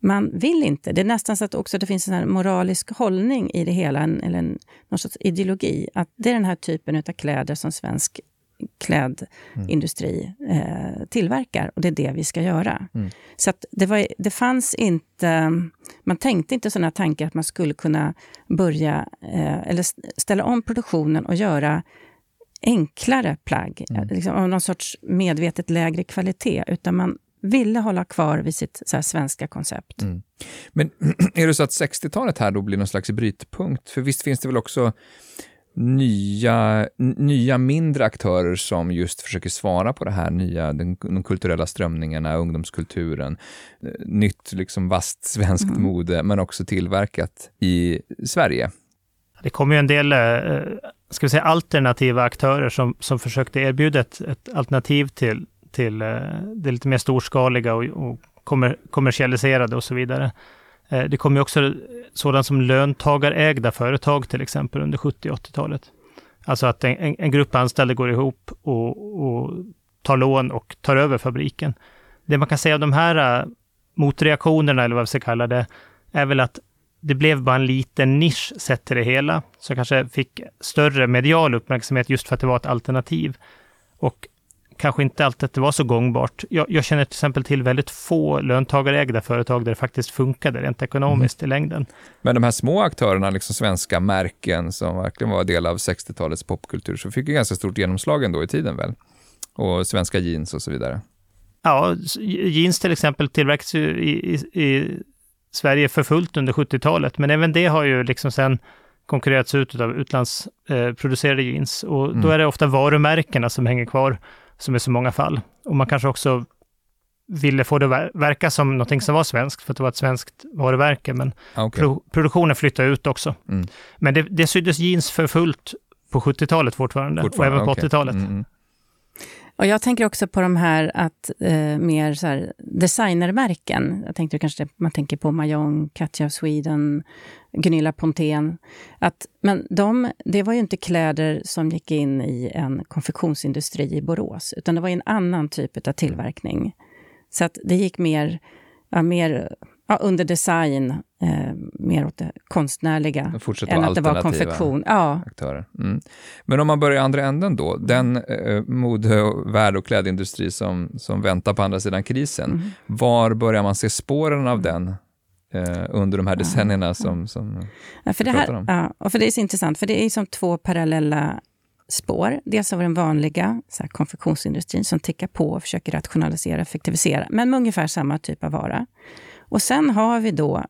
man vill inte. Det är nästan så att också det finns en moralisk hållning i det hela, en, eller en, någon sorts ideologi. Att det är den här typen av kläder som svensk klädindustri mm. eh, tillverkar och det är det vi ska göra. Mm. Så det, var, det fanns inte... Man tänkte inte sådana tankar att man skulle kunna börja eh, eller ställa om produktionen och göra enklare plagg, mm. liksom, av någon sorts medvetet lägre kvalitet, utan man ville hålla kvar vid sitt så svenska koncept. Mm. Men är det så att 60-talet här då blir någon slags brytpunkt? För visst finns det väl också nya, nya mindre aktörer som just försöker svara på det här nya, den, de kulturella strömningarna, ungdomskulturen, eh, nytt liksom vasst svenskt mm. mode, men också tillverkat i Sverige. Det kom ju en del eh, ska vi säga, alternativa aktörer som, som försökte erbjuda ett, ett alternativ till, till eh, det lite mer storskaliga och, och kommer, kommersialiserade och så vidare. Eh, det kom ju också sådant som löntagarägda företag till exempel under 70 80-talet. Alltså att en, en, grupp anställda går ihop och, och, tar lån och tar över fabriken. Det man kan säga om de här eh, motreaktionerna, eller vad vi ska kalla det, är väl att det blev bara en liten nisch sett till det hela, som kanske fick större medial uppmärksamhet just för att det var ett alternativ. Och kanske inte alltid att det var så gångbart. Jag, jag, känner till exempel till väldigt få löntagarägda företag där det faktiskt funkade rent ekonomiskt mm. i längden. Men de här små aktörerna, liksom svenska märken som verkligen var del av 60-talets popkultur, så fick ju ganska stort genomslag ändå i tiden väl? Och svenska jeans och så vidare. Ja, jeans till exempel tillverkas ju i, i, i Sverige för fullt under 70-talet, men även det har ju liksom sen konkurrerats ut av utlandsproducerade eh, jeans. Och mm. då är det ofta varumärkena som hänger kvar som i så många fall. Och man kanske också ville få det att verka som någonting som var svenskt, för att det var ett svenskt varumärke, men ah, okay. pro produktionen flyttade ut också. Mm. Men det, det syddes jeans för fullt på 70-talet fortfarande, fortfarande, och även på okay. 80-talet. Mm, mm. Och jag tänker också på de här att eh, mer så här, designermärken. Jag tänkte kanske man tänker på Mayong, Katja of Sweden, Gunilla Pontén. Att, men de, det var ju inte kläder som gick in i en konfektionsindustri i Borås, utan det var en annan typ av tillverkning. Så att det gick mer, ja, mer ja, under design, eh, mer åt det konstnärliga, än att det var konfektion. Ja. Aktörer. Mm. Men om man börjar i andra änden då, den eh, mode, värld och klädindustri som, som väntar på andra sidan krisen, mm. var börjar man se spåren av den eh, under de här decennierna som, som ja, för det här, om? Ja, och för det är så intressant, för det är som två parallella spår. Dels vi den vanliga så här, konfektionsindustrin som tickar på och försöker rationalisera och effektivisera, men med ungefär samma typ av vara. Och sen har vi då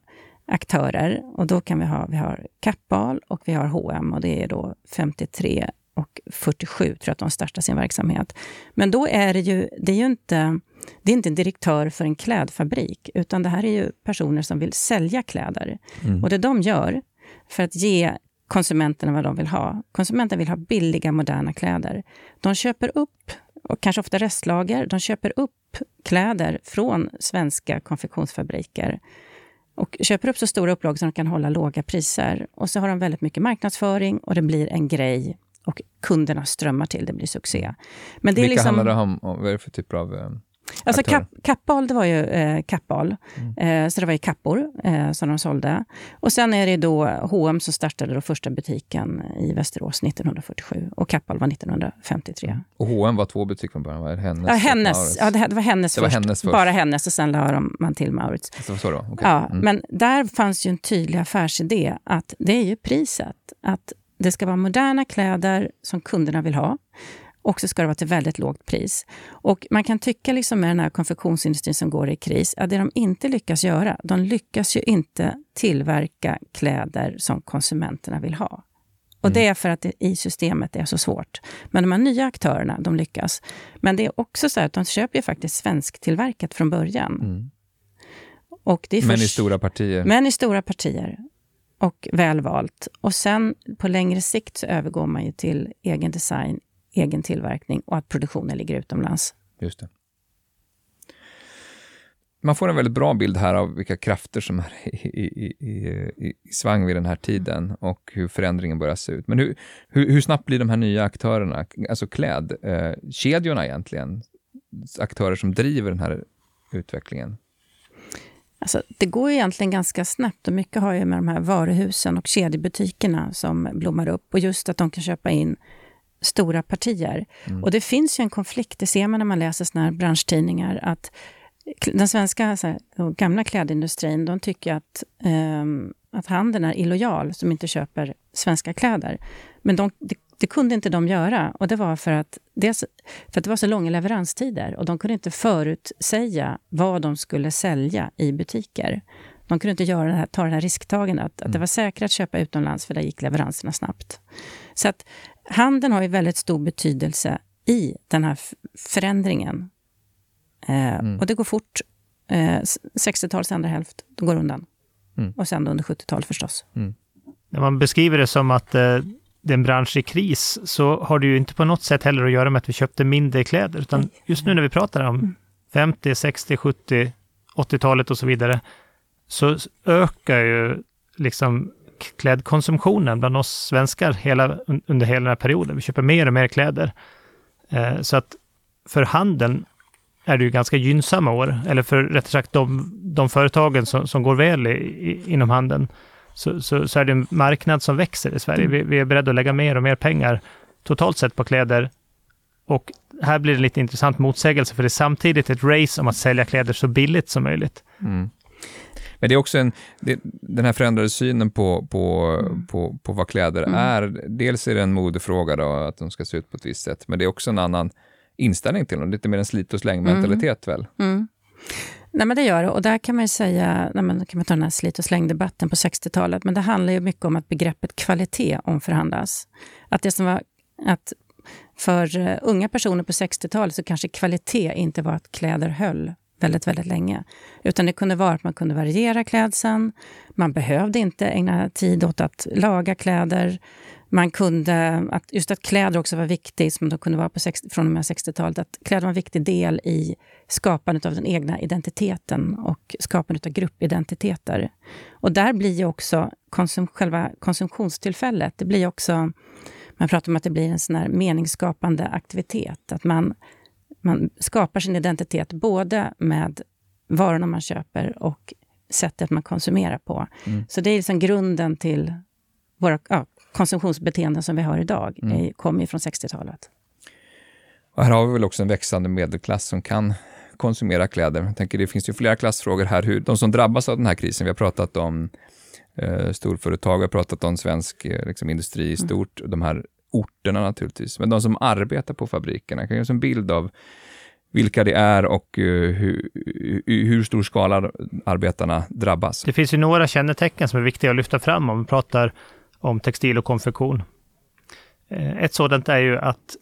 aktörer och då kan vi ha, vi har Kappahl och vi har H&M och det är då 53 och 47 tror jag att de startar sin verksamhet. Men då är det ju, det är ju inte, det är inte en direktör för en klädfabrik, utan det här är ju personer som vill sälja kläder. Mm. Och det de gör för att ge konsumenterna vad de vill ha. Konsumenten vill ha billiga, moderna kläder. De köper upp, och kanske ofta restlager, de köper upp kläder från svenska konfektionsfabriker och köper upp så stora upplagor så de kan hålla låga priser. Och så har de väldigt mycket marknadsföring och det blir en grej och kunderna strömmar till, det blir succé. Men det Vilka är liksom, handlar det om? Vad är det för typer av eh, Alltså kap, kappal, det var ju eh, kappal. Mm. Eh, så det var ju kappor eh, som de sålde. Och sen är det då H&M som startade då första butiken i Västerås 1947 och Kappal var 1953. Mm. Och H&M var två butiker från början? Var det hennes? Ja, hennes, ja, det, var hennes, det först. Var hennes först. Bara hennes och sen la man till Maurits. Det var så då? Okay. Ja, mm. Men där fanns ju en tydlig affärsidé att det är ju priset. Att det ska vara moderna kläder som kunderna vill ha. Och så ska det vara till väldigt lågt pris. Och man kan tycka liksom med den här konfektionsindustrin som går i kris, att det de inte lyckas göra, de lyckas ju inte tillverka kläder som konsumenterna vill ha. Och mm. Det är för att det i systemet är så svårt. Men de här nya aktörerna, de lyckas. Men det är också så att de köper ju faktiskt svensktillverkat från början. Mm. Och det är men i stora partier. Men i stora partier. Och väl valt. Och sen på längre sikt så övergår man ju till egen design, egen tillverkning och att produktionen ligger utomlands. Just det. Man får en väldigt bra bild här av vilka krafter som är i, i, i, i svang vid den här tiden och hur förändringen börjar se ut. Men hur, hur, hur snabbt blir de här nya aktörerna, alltså klädkedjorna eh, egentligen, aktörer som driver den här utvecklingen? Alltså, det går egentligen ganska snabbt och mycket har ju med de här varuhusen och kedjebutikerna som blommar upp och just att de kan köpa in stora partier. Mm. Och det finns ju en konflikt, det ser man när man läser såna här branschtidningar, att den svenska här, gamla klädindustrin, de tycker att, um, att handeln är illojal som inte köper svenska kläder. Men de, det, det, kunde inte de göra och det var för att, dels för att det var så långa leveranstider och de kunde inte förutsäga vad de skulle sälja i butiker. De kunde inte göra det här, ta det här risktagandet, att, mm. att det var säkert att köpa utomlands för där gick leveranserna snabbt. Så att handeln har ju väldigt stor betydelse i den här förändringen. Eh, mm. Och det går fort. Eh, 60-talets andra hälft, då går undan. Mm. Och sen under 70-talet förstås. Mm. När man beskriver det som att eh, det är en bransch i kris, så har det ju inte på något sätt heller att göra med att vi köpte mindre kläder, utan just nu när vi pratar om 50, 60, 70, 80-talet och så vidare, så ökar ju liksom klädkonsumtionen bland oss svenskar hela, under hela den här perioden. Vi köper mer och mer kläder. Eh, så att för handeln är det ju ganska gynnsamma år, eller för rättare sagt de, de företagen som, som går väl i, i, inom handeln, så, så, så, är det en marknad som växer i Sverige. Vi, vi, är beredda att lägga mer och mer pengar totalt sett på kläder. Och här blir det lite intressant motsägelse, för det är samtidigt ett race om att sälja kläder så billigt som möjligt. Mm. Men det är också en, det, den här förändrade synen på, på, mm. på, på vad kläder mm. är. Dels är det en modefråga, då, att de ska se ut på ett visst sätt, men det är också en annan inställning till dem. Lite mer en slit och släng-mentalitet mm. väl? Mm. Nej, men det gör det. Och där kan man säga, nej, men kan man ta den här slit och släng-debatten på 60-talet, men det handlar ju mycket om att begreppet kvalitet omförhandlas. Att det som var, att för uh, unga personer på 60-talet så kanske kvalitet inte var att kläder höll väldigt, väldigt länge. Utan det kunde vara att man kunde variera klädseln. Man behövde inte ägna tid åt att laga kläder. man kunde, att just att kläder också var viktigt, som de kunde vara på 60, från och med 60-talet, att kläder var en viktig del i skapandet av den egna identiteten och skapandet av gruppidentiteter. Och där blir ju också konsum, själva konsumtionstillfället, det blir också, man pratar om att det blir en sån här meningsskapande aktivitet, att man, man skapar sin identitet både med varorna man köper och sättet man konsumerar på. Mm. Så det är liksom grunden till våra ja, konsumtionsbeteenden som vi har idag, mm. kommer från 60-talet. Och här har vi väl också en växande medelklass som kan konsumera kläder. Jag tänker, det finns ju flera klassfrågor här. Hur, de som drabbas av den här krisen, vi har pratat om eh, storföretag, vi har pratat om svensk eh, liksom, industri i mm. stort, mm. de här orterna naturligtvis. Men de som arbetar på fabrikerna, kan ge oss en bild av vilka det är och eh, hur, hur stor skala arbetarna drabbas. Det finns ju några kännetecken som är viktiga att lyfta fram om vi pratar om textil och konfektion. Eh, ett sådant är ju att,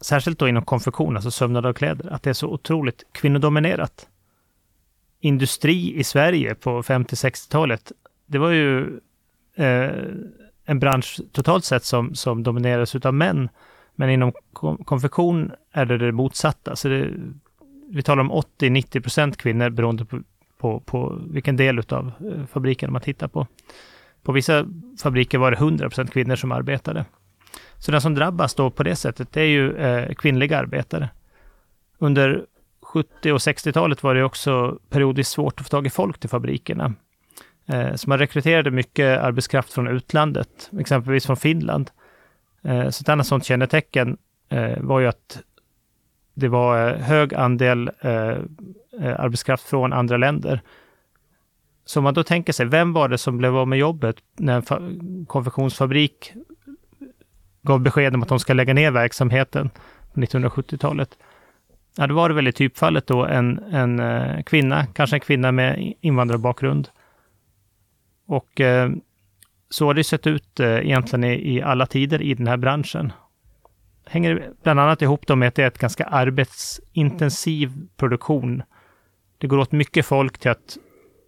särskilt då inom konfektion, alltså sömnad av kläder, att det är så otroligt kvinnodominerat. Industri i Sverige på 50-60-talet, det var ju eh, en bransch totalt sett som, som dominerades av män. Men inom konfektion är det det motsatta. Så det, vi talar om 80-90 procent kvinnor beroende på, på, på vilken del av eh, fabriken man tittar på. På vissa fabriker var det 100 procent kvinnor som arbetade. Så den som drabbas då på det sättet, det är ju eh, kvinnliga arbetare. Under 70 och 60-talet var det också periodiskt svårt att få tag i folk till fabrikerna. Eh, så man rekryterade mycket arbetskraft från utlandet, exempelvis från Finland. Eh, så ett annat sådant kännetecken eh, var ju att det var hög andel arbetskraft från andra länder. Så om man då tänker sig, vem var det som blev av med jobbet när en konfektionsfabrik gav besked om att de ska lägga ner verksamheten på 1970-talet? Ja, då var det väl i typfallet då en, en kvinna, kanske en kvinna med invandrarbakgrund. Och eh, så har det sett ut eh, egentligen i, i, alla tider i den här branschen. Hänger bland annat ihop då med att det är ett ganska arbetsintensiv produktion. Det går åt mycket folk till att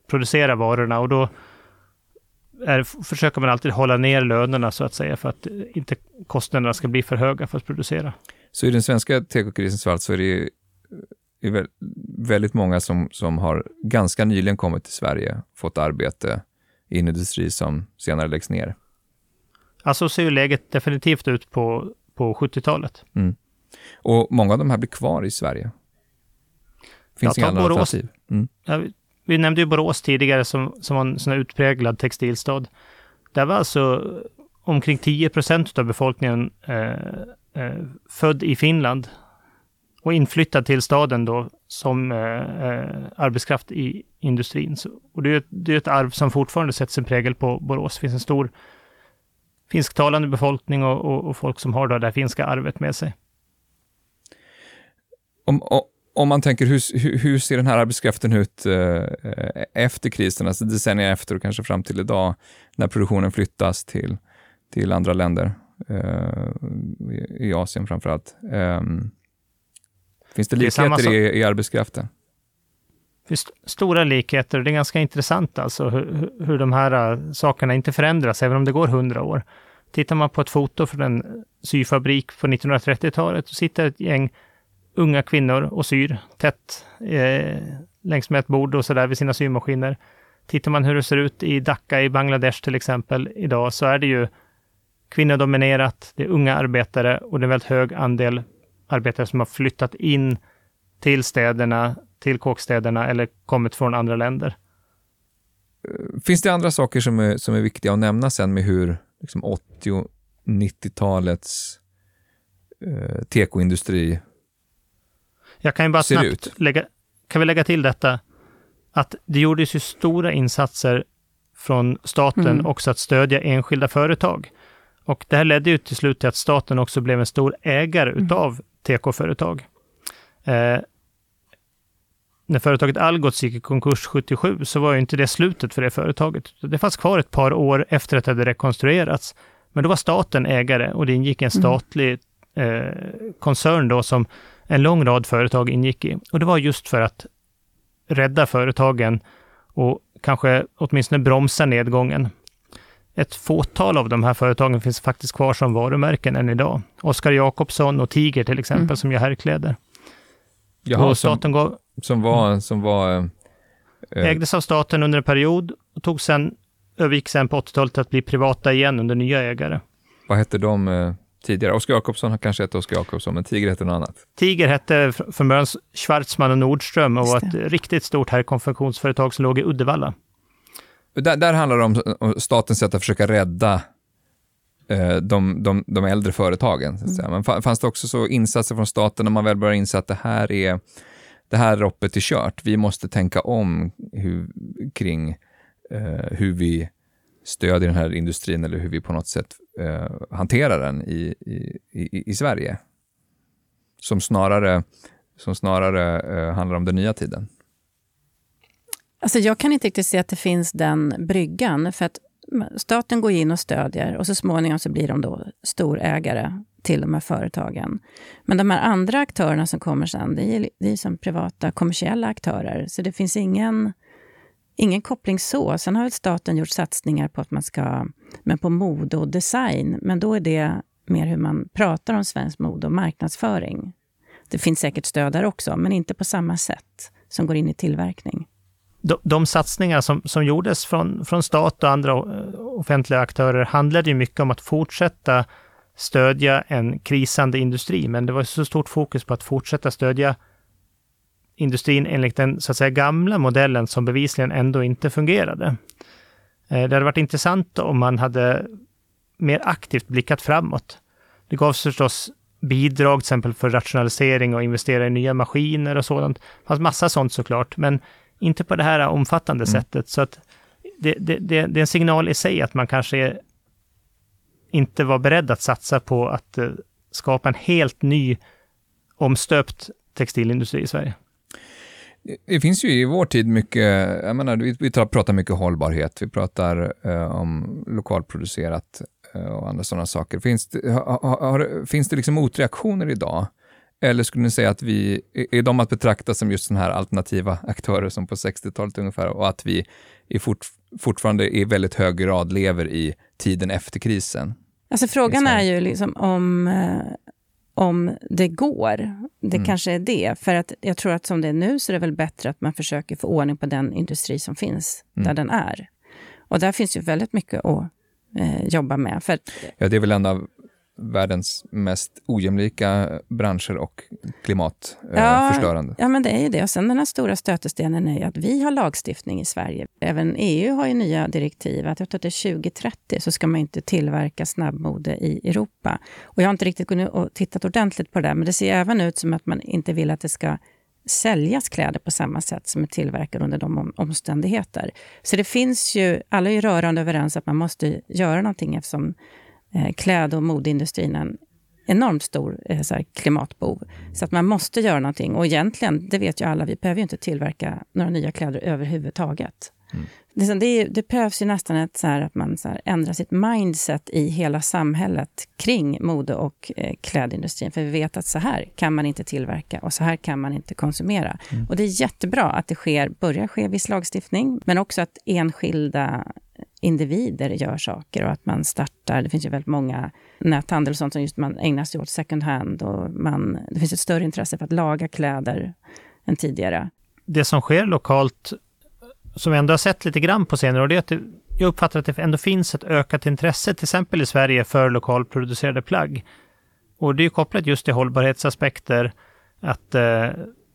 producera varorna och då är, försöker man alltid hålla ner lönerna så att säga för att inte kostnaderna ska bli för höga för att producera. Så i den svenska tekokrisens fall så är det är väldigt många som, som har ganska nyligen kommit till Sverige, fått arbete i en industri som senare läggs ner. Alltså ser ju läget definitivt ut på, på 70-talet. Mm. Och många av de här blir kvar i Sverige. Finns inga andra alternativ? Mm. Ja, vi nämnde ju Borås tidigare som, som var en sån utpräglad textilstad. Där var alltså omkring 10 procent av befolkningen eh, eh, född i Finland och inflyttad till staden då som eh, eh, arbetskraft i industrin. Så, och det är, det är ett arv som fortfarande sätter sin prägel på Borås. Det finns en stor finsktalande befolkning och, och, och folk som har då det här finska arvet med sig. Om, om man tänker, hur, hur ser den här arbetskraften ut eh, efter krisen, alltså decennier efter och kanske fram till idag, när produktionen flyttas till, till andra länder, eh, i Asien framför allt. Ehm, finns det likheter det i, i arbetskraften? Finns stora likheter. Det är ganska intressant alltså hur, hur de här uh, sakerna inte förändras, även om det går hundra år. Tittar man på ett foto från en syfabrik på 1930-talet, så sitter ett gäng unga kvinnor och syr tätt eh, längs med ett bord och så där vid sina symaskiner. Tittar man hur det ser ut i Dhaka i Bangladesh till exempel idag, så är det ju kvinnodominerat, det är unga arbetare och det är en väldigt hög andel arbetare som har flyttat in till städerna, till kåkstäderna eller kommit från andra länder. Finns det andra saker som är, som är viktiga att nämna sen med hur liksom 80 och 90-talets eh, tekoindustri Jag kan ju bara snabbt ut? lägga, kan vi lägga till detta, att det gjordes ju stora insatser från staten mm. också att stödja enskilda företag. Och det här ledde ju till slut till att staten också blev en stor ägare mm. utav tekoföretag. Eh, när företaget Algots gick i konkurs 77 så var ju inte det slutet för det företaget. Det fanns kvar ett par år efter att det hade rekonstruerats. Men då var staten ägare och det ingick en mm. statlig eh, koncern då som en lång rad företag ingick i. Och det var just för att rädda företagen och kanske åtminstone bromsa nedgången. Ett fåtal av de här företagen finns faktiskt kvar som varumärken än idag. Oskar Jakobsson och Tiger till exempel, mm. som gör herrkläder. Jaha, och staten som, gav, som var... Som var äh, ägdes av staten under en period och tog sen, övergick sen på 80-talet till att bli privata igen under nya ägare. Vad hette de eh, tidigare? Oskar Jakobsson har kanske hette Oskar Jakobsson, men Tiger hette något annat. Tiger hette från början Schwarzman och Nordström och var ett riktigt stort herrkonfektionsföretag som låg i Uddevalla. Där, där handlar det om, om statens sätt att försöka rädda eh, de, de, de äldre företagen. Så. Mm. Men fanns det också så insatser från staten när man väl börjar inse att det här är det här loppet är kört. Vi måste tänka om hur, kring eh, hur vi stödjer den här industrin eller hur vi på något sätt eh, hanterar den i, i, i, i, Sverige. Som snarare, som snarare eh, handlar om den nya tiden. Alltså jag kan inte riktigt se att det finns den bryggan. För att staten går in och stödjer och så småningom så blir de då storägare till de här företagen. Men de här andra aktörerna som kommer sen, det är, det är som privata kommersiella aktörer. Så det finns ingen, ingen koppling så. Sen har väl staten gjort satsningar på att man ska, men på mode och design. Men då är det mer hur man pratar om svensk mode och marknadsföring. Det finns säkert stöd där också, men inte på samma sätt som går in i tillverkning de, de satsningar som, som gjordes från, från stat och andra eh, offentliga aktörer handlade ju mycket om att fortsätta stödja en krisande industri, men det var så stort fokus på att fortsätta stödja industrin enligt den så att säga gamla modellen som bevisligen ändå inte fungerade. Eh, det hade varit intressant om man hade mer aktivt blickat framåt. Det gavs förstås bidrag, till exempel för rationalisering och investera i nya maskiner och sådant. Det fanns massa sånt såklart, men inte på det här omfattande mm. sättet. Så att det, det, det, det, är en signal i sig att man kanske inte var beredd att satsa på att uh, skapa en helt ny omstöpt textilindustri i Sverige. Det finns ju i vår tid mycket, jag menar, vi, vi pratar mycket hållbarhet, vi pratar uh, om lokalproducerat uh, och andra sådana saker. Finns det, har, har, finns det liksom motreaktioner idag eller skulle ni säga att vi, är de att betrakta som just sådana här alternativa aktörer som på 60-talet ungefär och att vi är fort, fortfarande i väldigt hög grad lever i tiden efter krisen? Alltså frågan är ju liksom om, eh, om det går. Det mm. kanske är det. För att jag tror att som det är nu så är det väl bättre att man försöker få ordning på den industri som finns mm. där den är. Och där finns ju väldigt mycket att eh, jobba med. För, ja, det är väl en av världens mest ojämlika branscher och klimatförstörande. Ja, ja, men det är ju det. Och sen den här stora stötestenen är ju att vi har lagstiftning i Sverige. Även EU har ju nya direktiv. Att är 2030 så ska man inte tillverka snabbmode i Europa. Och jag har inte riktigt gått och tittat ordentligt på det, men det ser även ut som att man inte vill att det ska säljas kläder på samma sätt som är tillverkade under de omständigheter. Så det finns ju, alla är ju rörande överens att man måste göra någonting eftersom eh, kläd och modeindustrin en enormt stor eh, så klimatbov. Så att man måste göra någonting. Och egentligen, det vet ju alla, vi behöver ju inte tillverka några nya kläder överhuvudtaget. Mm. Det, det, det, behövs ju nästan ett, så här, att man så här, ändrar sitt mindset i hela samhället kring mode och eh, klädindustrin. För vi vet att så här kan man inte tillverka och så här kan man inte konsumera. Mm. Och det är jättebra att det sker, börjar ske viss lagstiftning, men också att enskilda individer gör saker och att man startar, det finns ju väldigt många näthandel och sånt som just man ägnar sig åt second hand och man, det finns ett större intresse för att laga kläder än tidigare. Det som sker lokalt, som vi ändå har sett lite grann på senare år, det är att jag uppfattar att det ändå finns ett ökat intresse, till exempel i Sverige, för lokalproducerade plagg. Och det är kopplat just till hållbarhetsaspekter, att eh,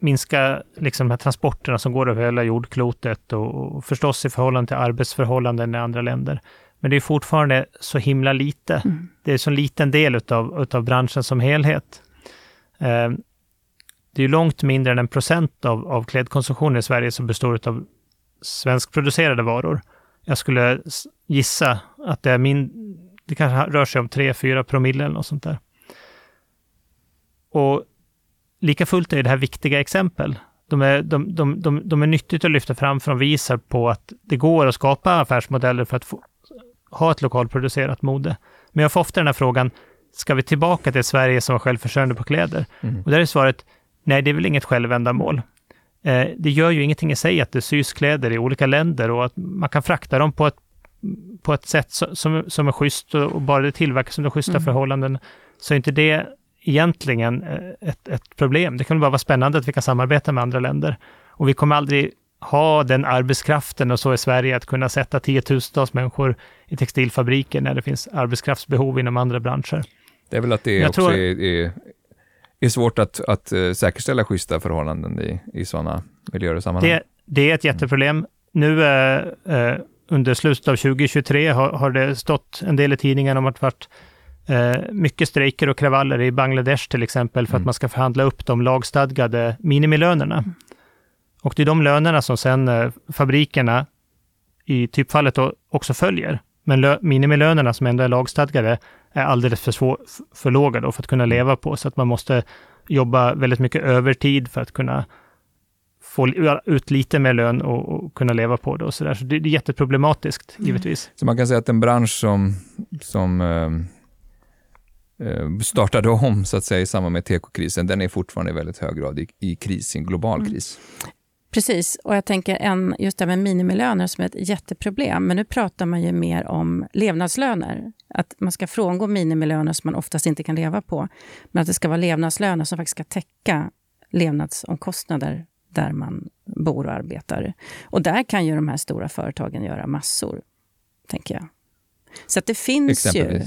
minska liksom de här transporterna som går över hela jordklotet och, och förstås i förhållande till arbetsförhållanden i andra länder. Men det är fortfarande så himla lite. Mm. Det är så liten del utav, utav branschen som helhet. Eh, det är långt mindre än en procent av, av klädkonsumtionen i Sverige som består av svenskproducerade varor. Jag skulle gissa att det är min, det kanske rör sig om 3-4 promille eller något sånt där. Och lika fullt är det här viktiga exempel. De är, de, de, de, de är nyttigt att lyfta fram för de visar på att det går att skapa affärsmodeller för att få, ha ett lokalproducerat mode. Men jag får ofta den här frågan, ska vi tillbaka till Sverige som var självförsörjande på kläder? Mm. Och där är svaret, nej, det är väl inget självändamål. Eh, det gör ju ingenting i sig att det sys kläder i olika länder och att man kan frakta dem på ett på ett sätt som, som är schysst och bara det tillverkas under schyssta mm. förhållanden, så är inte det egentligen eh, ett, ett problem. Det kan bara vara spännande att vi kan samarbeta med andra länder. Och vi kommer aldrig ha den arbetskraften och så i Sverige att kunna sätta tiotusentals människor i textilfabriker när det finns arbetskraftsbehov inom andra branscher. Det är väl att det också tror... är, är, är, svårt att, att uh, säkerställa schyssta förhållanden i, i sådana miljöer och sammanhang. Det, det är ett jätteproblem. Nu uh, uh, under slutet av 2023 har, har, det stått en del i tidningarna om att det varit mycket strejker och kravaller i Bangladesh till exempel för mm. att man ska förhandla upp de lagstadgade minimilönerna. Och det är de lönerna som sen eh, fabrikerna i typfallet också följer. Men minimilönerna som ändå är lagstadgade är alldeles för, svår, för låga då för att kunna leva på, så att man måste jobba väldigt mycket övertid för att kunna få ut lite mer lön och, och kunna leva på det och så där. Så det, är jätteproblematiskt, mm. givetvis. Så man kan säga att en bransch som, som eh, eh startade om så att säga i samband med tekokrisen, den är fortfarande i väldigt hög grad i, i kris, i en global mm. kris. Precis, och jag tänker en, just det här med minimilöner som är ett jätteproblem. Men nu pratar man ju mer om levnadslöner. Att man ska frångå minimilöner som man oftast inte kan leva på. Men att det ska vara levnadslöner som faktiskt ska täcka levnadsomkostnader där man bor och arbetar. Och där kan ju de här stora företagen göra massor, tänker jag. Så att det finns ju...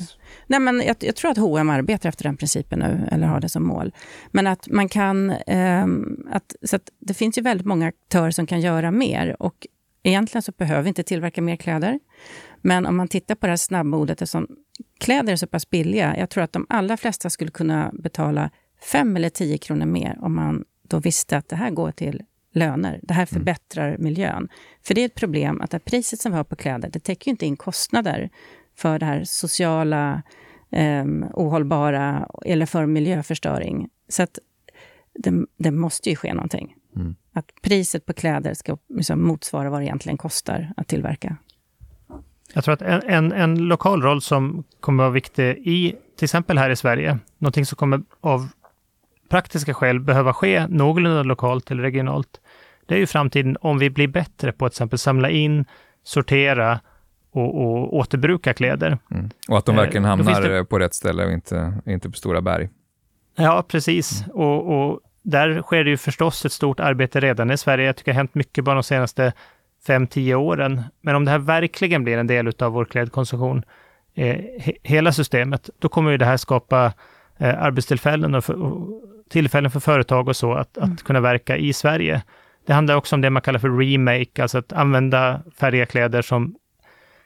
Nej, men jag, jag, tror att H&M arbetar efter den principen nu, eller har det som mål. Men att man kan... Eh, att, så att det finns ju väldigt många aktörer som kan göra mer. Och egentligen så behöver vi inte tillverka mer kläder. Men om man tittar på det här snabbmodet, eftersom kläder är så pass billiga. Jag tror att de allra flesta skulle kunna betala 5 eller 10 kronor mer om man då visste att det här går till löner. Det här mm. förbättrar miljön. För det är ett problem att det priset som vi har på kläder, det täcker inte in kostnader för det här sociala, eh, ohållbara eller för miljöförstöring. Så att det, det måste ju ske någonting. Mm. Att priset på kläder ska liksom motsvara vad det egentligen kostar att tillverka. Jag tror att en, en, en, lokal roll som kommer vara viktig i, till exempel här i Sverige, någonting som kommer av praktiska skäl behöva ske någorlunda lokalt eller regionalt, det är ju framtiden om vi blir bättre på att till exempel samla in, sortera och, och återbruka kläder. Mm. Och att de verkligen eh, hamnar det... på rätt ställe och inte, inte på stora berg. Ja, precis. Mm. Och, och, där sker det ju förstås ett stort arbete redan i Sverige. Jag tycker det har hänt mycket bara de senaste fem tio åren. Men om det här verkligen blir en del av vår klädkonsumtion, eh, he, hela systemet, då kommer ju det här skapa eh, arbetstillfällen och, för, och, tillfällen för företag och så att, mm. att kunna verka i Sverige. Det handlar också om det man kallar för remake, alltså att använda färdiga kläder som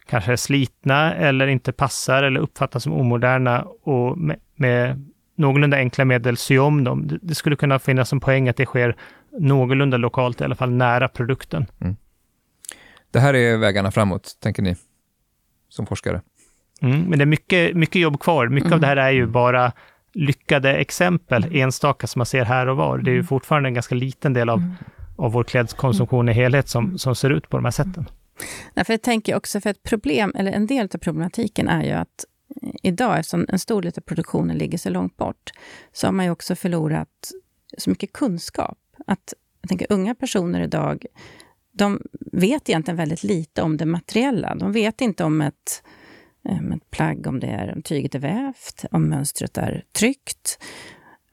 kanske är slitna eller inte passar eller uppfattas som omoderna och med, med någorlunda enkla medel sy om dem. Det, det, skulle kunna finnas en poäng att det sker någorlunda lokalt, i alla fall nära produkten. Mm. Det här är vägarna framåt, tänker ni, som forskare? Mm, men det är mycket, mycket jobb kvar. Mycket mm. av det här är ju bara lyckade exempel, enstaka som man ser här och var. Det är ju mm. fortfarande en ganska liten del av, mm. av vår klädkonsumtion i helhet som, som ser ut på de här sätten. Nej, för jag tänker också, för ett problem, eller en del av problematiken är ju att eh, idag, eftersom en stor del av produktionen ligger så långt bort, så har man ju också förlorat så mycket kunskap. Att, jag tänker unga personer idag, de vet egentligen väldigt lite om det materiella. De vet inte om ett, eh, ett plagg, om det är, om tyget är vävt, om mönstret är tryckt.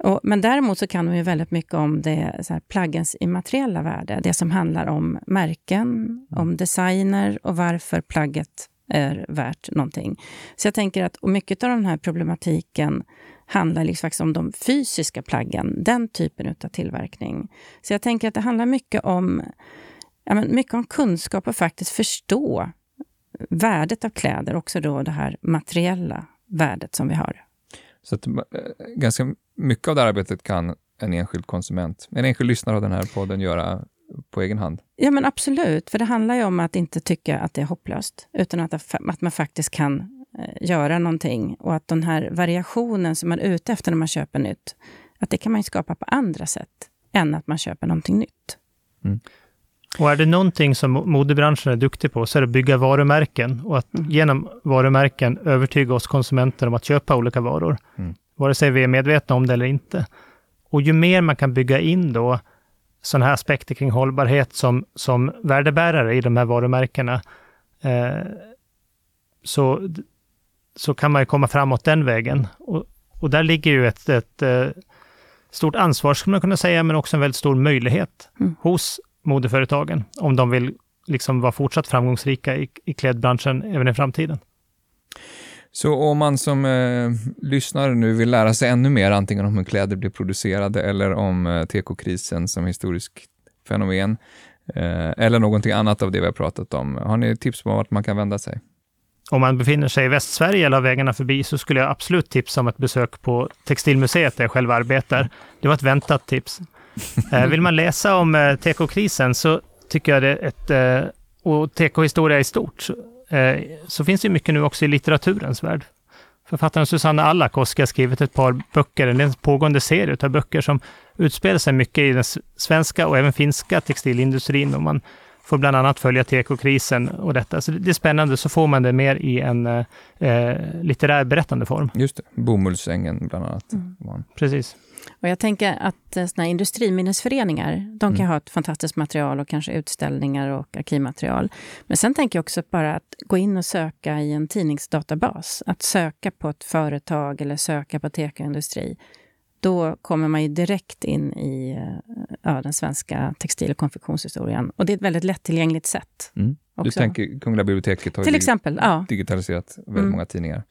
Och, men däremot så kan de ju väldigt mycket om det, så här, plaggens immateriella värde. Det som handlar om märken, om designer och varför plagget är värt någonting. Så jag tänker att mycket av den här problematiken handlar liksom faktiskt om de fysiska plaggen, den typen av tillverkning. Så jag tänker att det handlar mycket om, ja, men mycket om kunskap och faktiskt förstå värdet av kläder, också då det här materiella värdet som vi har. Så att, eh, ganska mycket av det här arbetet kan en enskild konsument, en enskild lyssnare av den här podden göra på egen hand? Ja, men absolut. För det handlar ju om att inte tycka att det är hopplöst, utan att, att man faktiskt kan eh, göra någonting. Och att den här variationen som man är ute efter när man köper nytt, att det kan man skapa på andra sätt än att man köper någonting nytt. Mm. Och är det någonting som modebranschen är duktig på, så är det att bygga varumärken och att mm. genom varumärken övertyga oss konsumenter om att köpa olika varor. Mm. Vare sig vi är medvetna om det eller inte. Och ju mer man kan bygga in då sådana här aspekter kring hållbarhet som, som värdebärare i de här varumärkena, eh, så, så kan man ju komma framåt den vägen. Och, och där ligger ju ett, ett, ett eh, stort ansvar, skulle man kunna säga, men också en väldigt stor möjlighet mm. hos modeföretagen, om de vill liksom vara fortsatt framgångsrika i, i klädbranschen även i framtiden. Så om man som eh, lyssnare nu vill lära sig ännu mer, antingen om hur kläder blir producerade eller om eh, tekokrisen som historiskt fenomen, eh, eller någonting annat av det vi har pratat om, har ni tips på vart man kan vända sig? Om man befinner sig i Västsverige eller har vägarna förbi så skulle jag absolut tipsa om ett besök på Textilmuseet där jag själv arbetar. Det var ett väntat tips. Eh, vill man läsa om eh, tekokrisen så tycker jag det är ett, eh, och tekohistoria i stort, så finns det mycket nu också i litteraturens värld. Författaren Susanna Alakoski har skrivit ett par böcker, en pågående serie av böcker som utspelar sig mycket i den svenska och även finska textilindustrin. Och man får bland annat följa tekokrisen och detta. Så det är spännande, så får man det mer i en eh, eh litterär berättande form. Just det, Bomullsängen bland annat. Mm. Precis. Och jag tänker att eh, såna industriminnesföreningar, de kan mm. ha ett fantastiskt material och kanske utställningar och arkivmaterial. Men sen tänker jag också bara att gå in och söka i en tidningsdatabas. Att söka på ett företag eller söka på tekoindustri. Då kommer man ju direkt in i eh, ja, den svenska textil och konfektionshistorien. Och det är ett väldigt lättillgängligt sätt. Mm. Du tänker Kungliga biblioteket har Till exempel, ja. digitaliserat väldigt mm. många tidningar.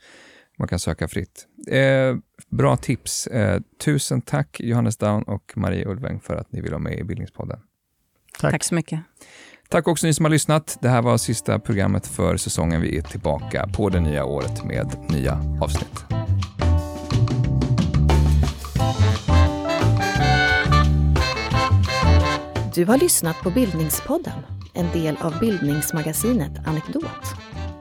Man kan söka fritt. Eh, bra tips. Eh, tusen tack Johannes Down och Marie Ulveng för att ni vill vara med i Bildningspodden. Tack. tack så mycket. Tack också ni som har lyssnat. Det här var sista programmet för säsongen. Vi är tillbaka på det nya året med nya avsnitt. Du har lyssnat på Bildningspodden, en del av bildningsmagasinet Anekdot.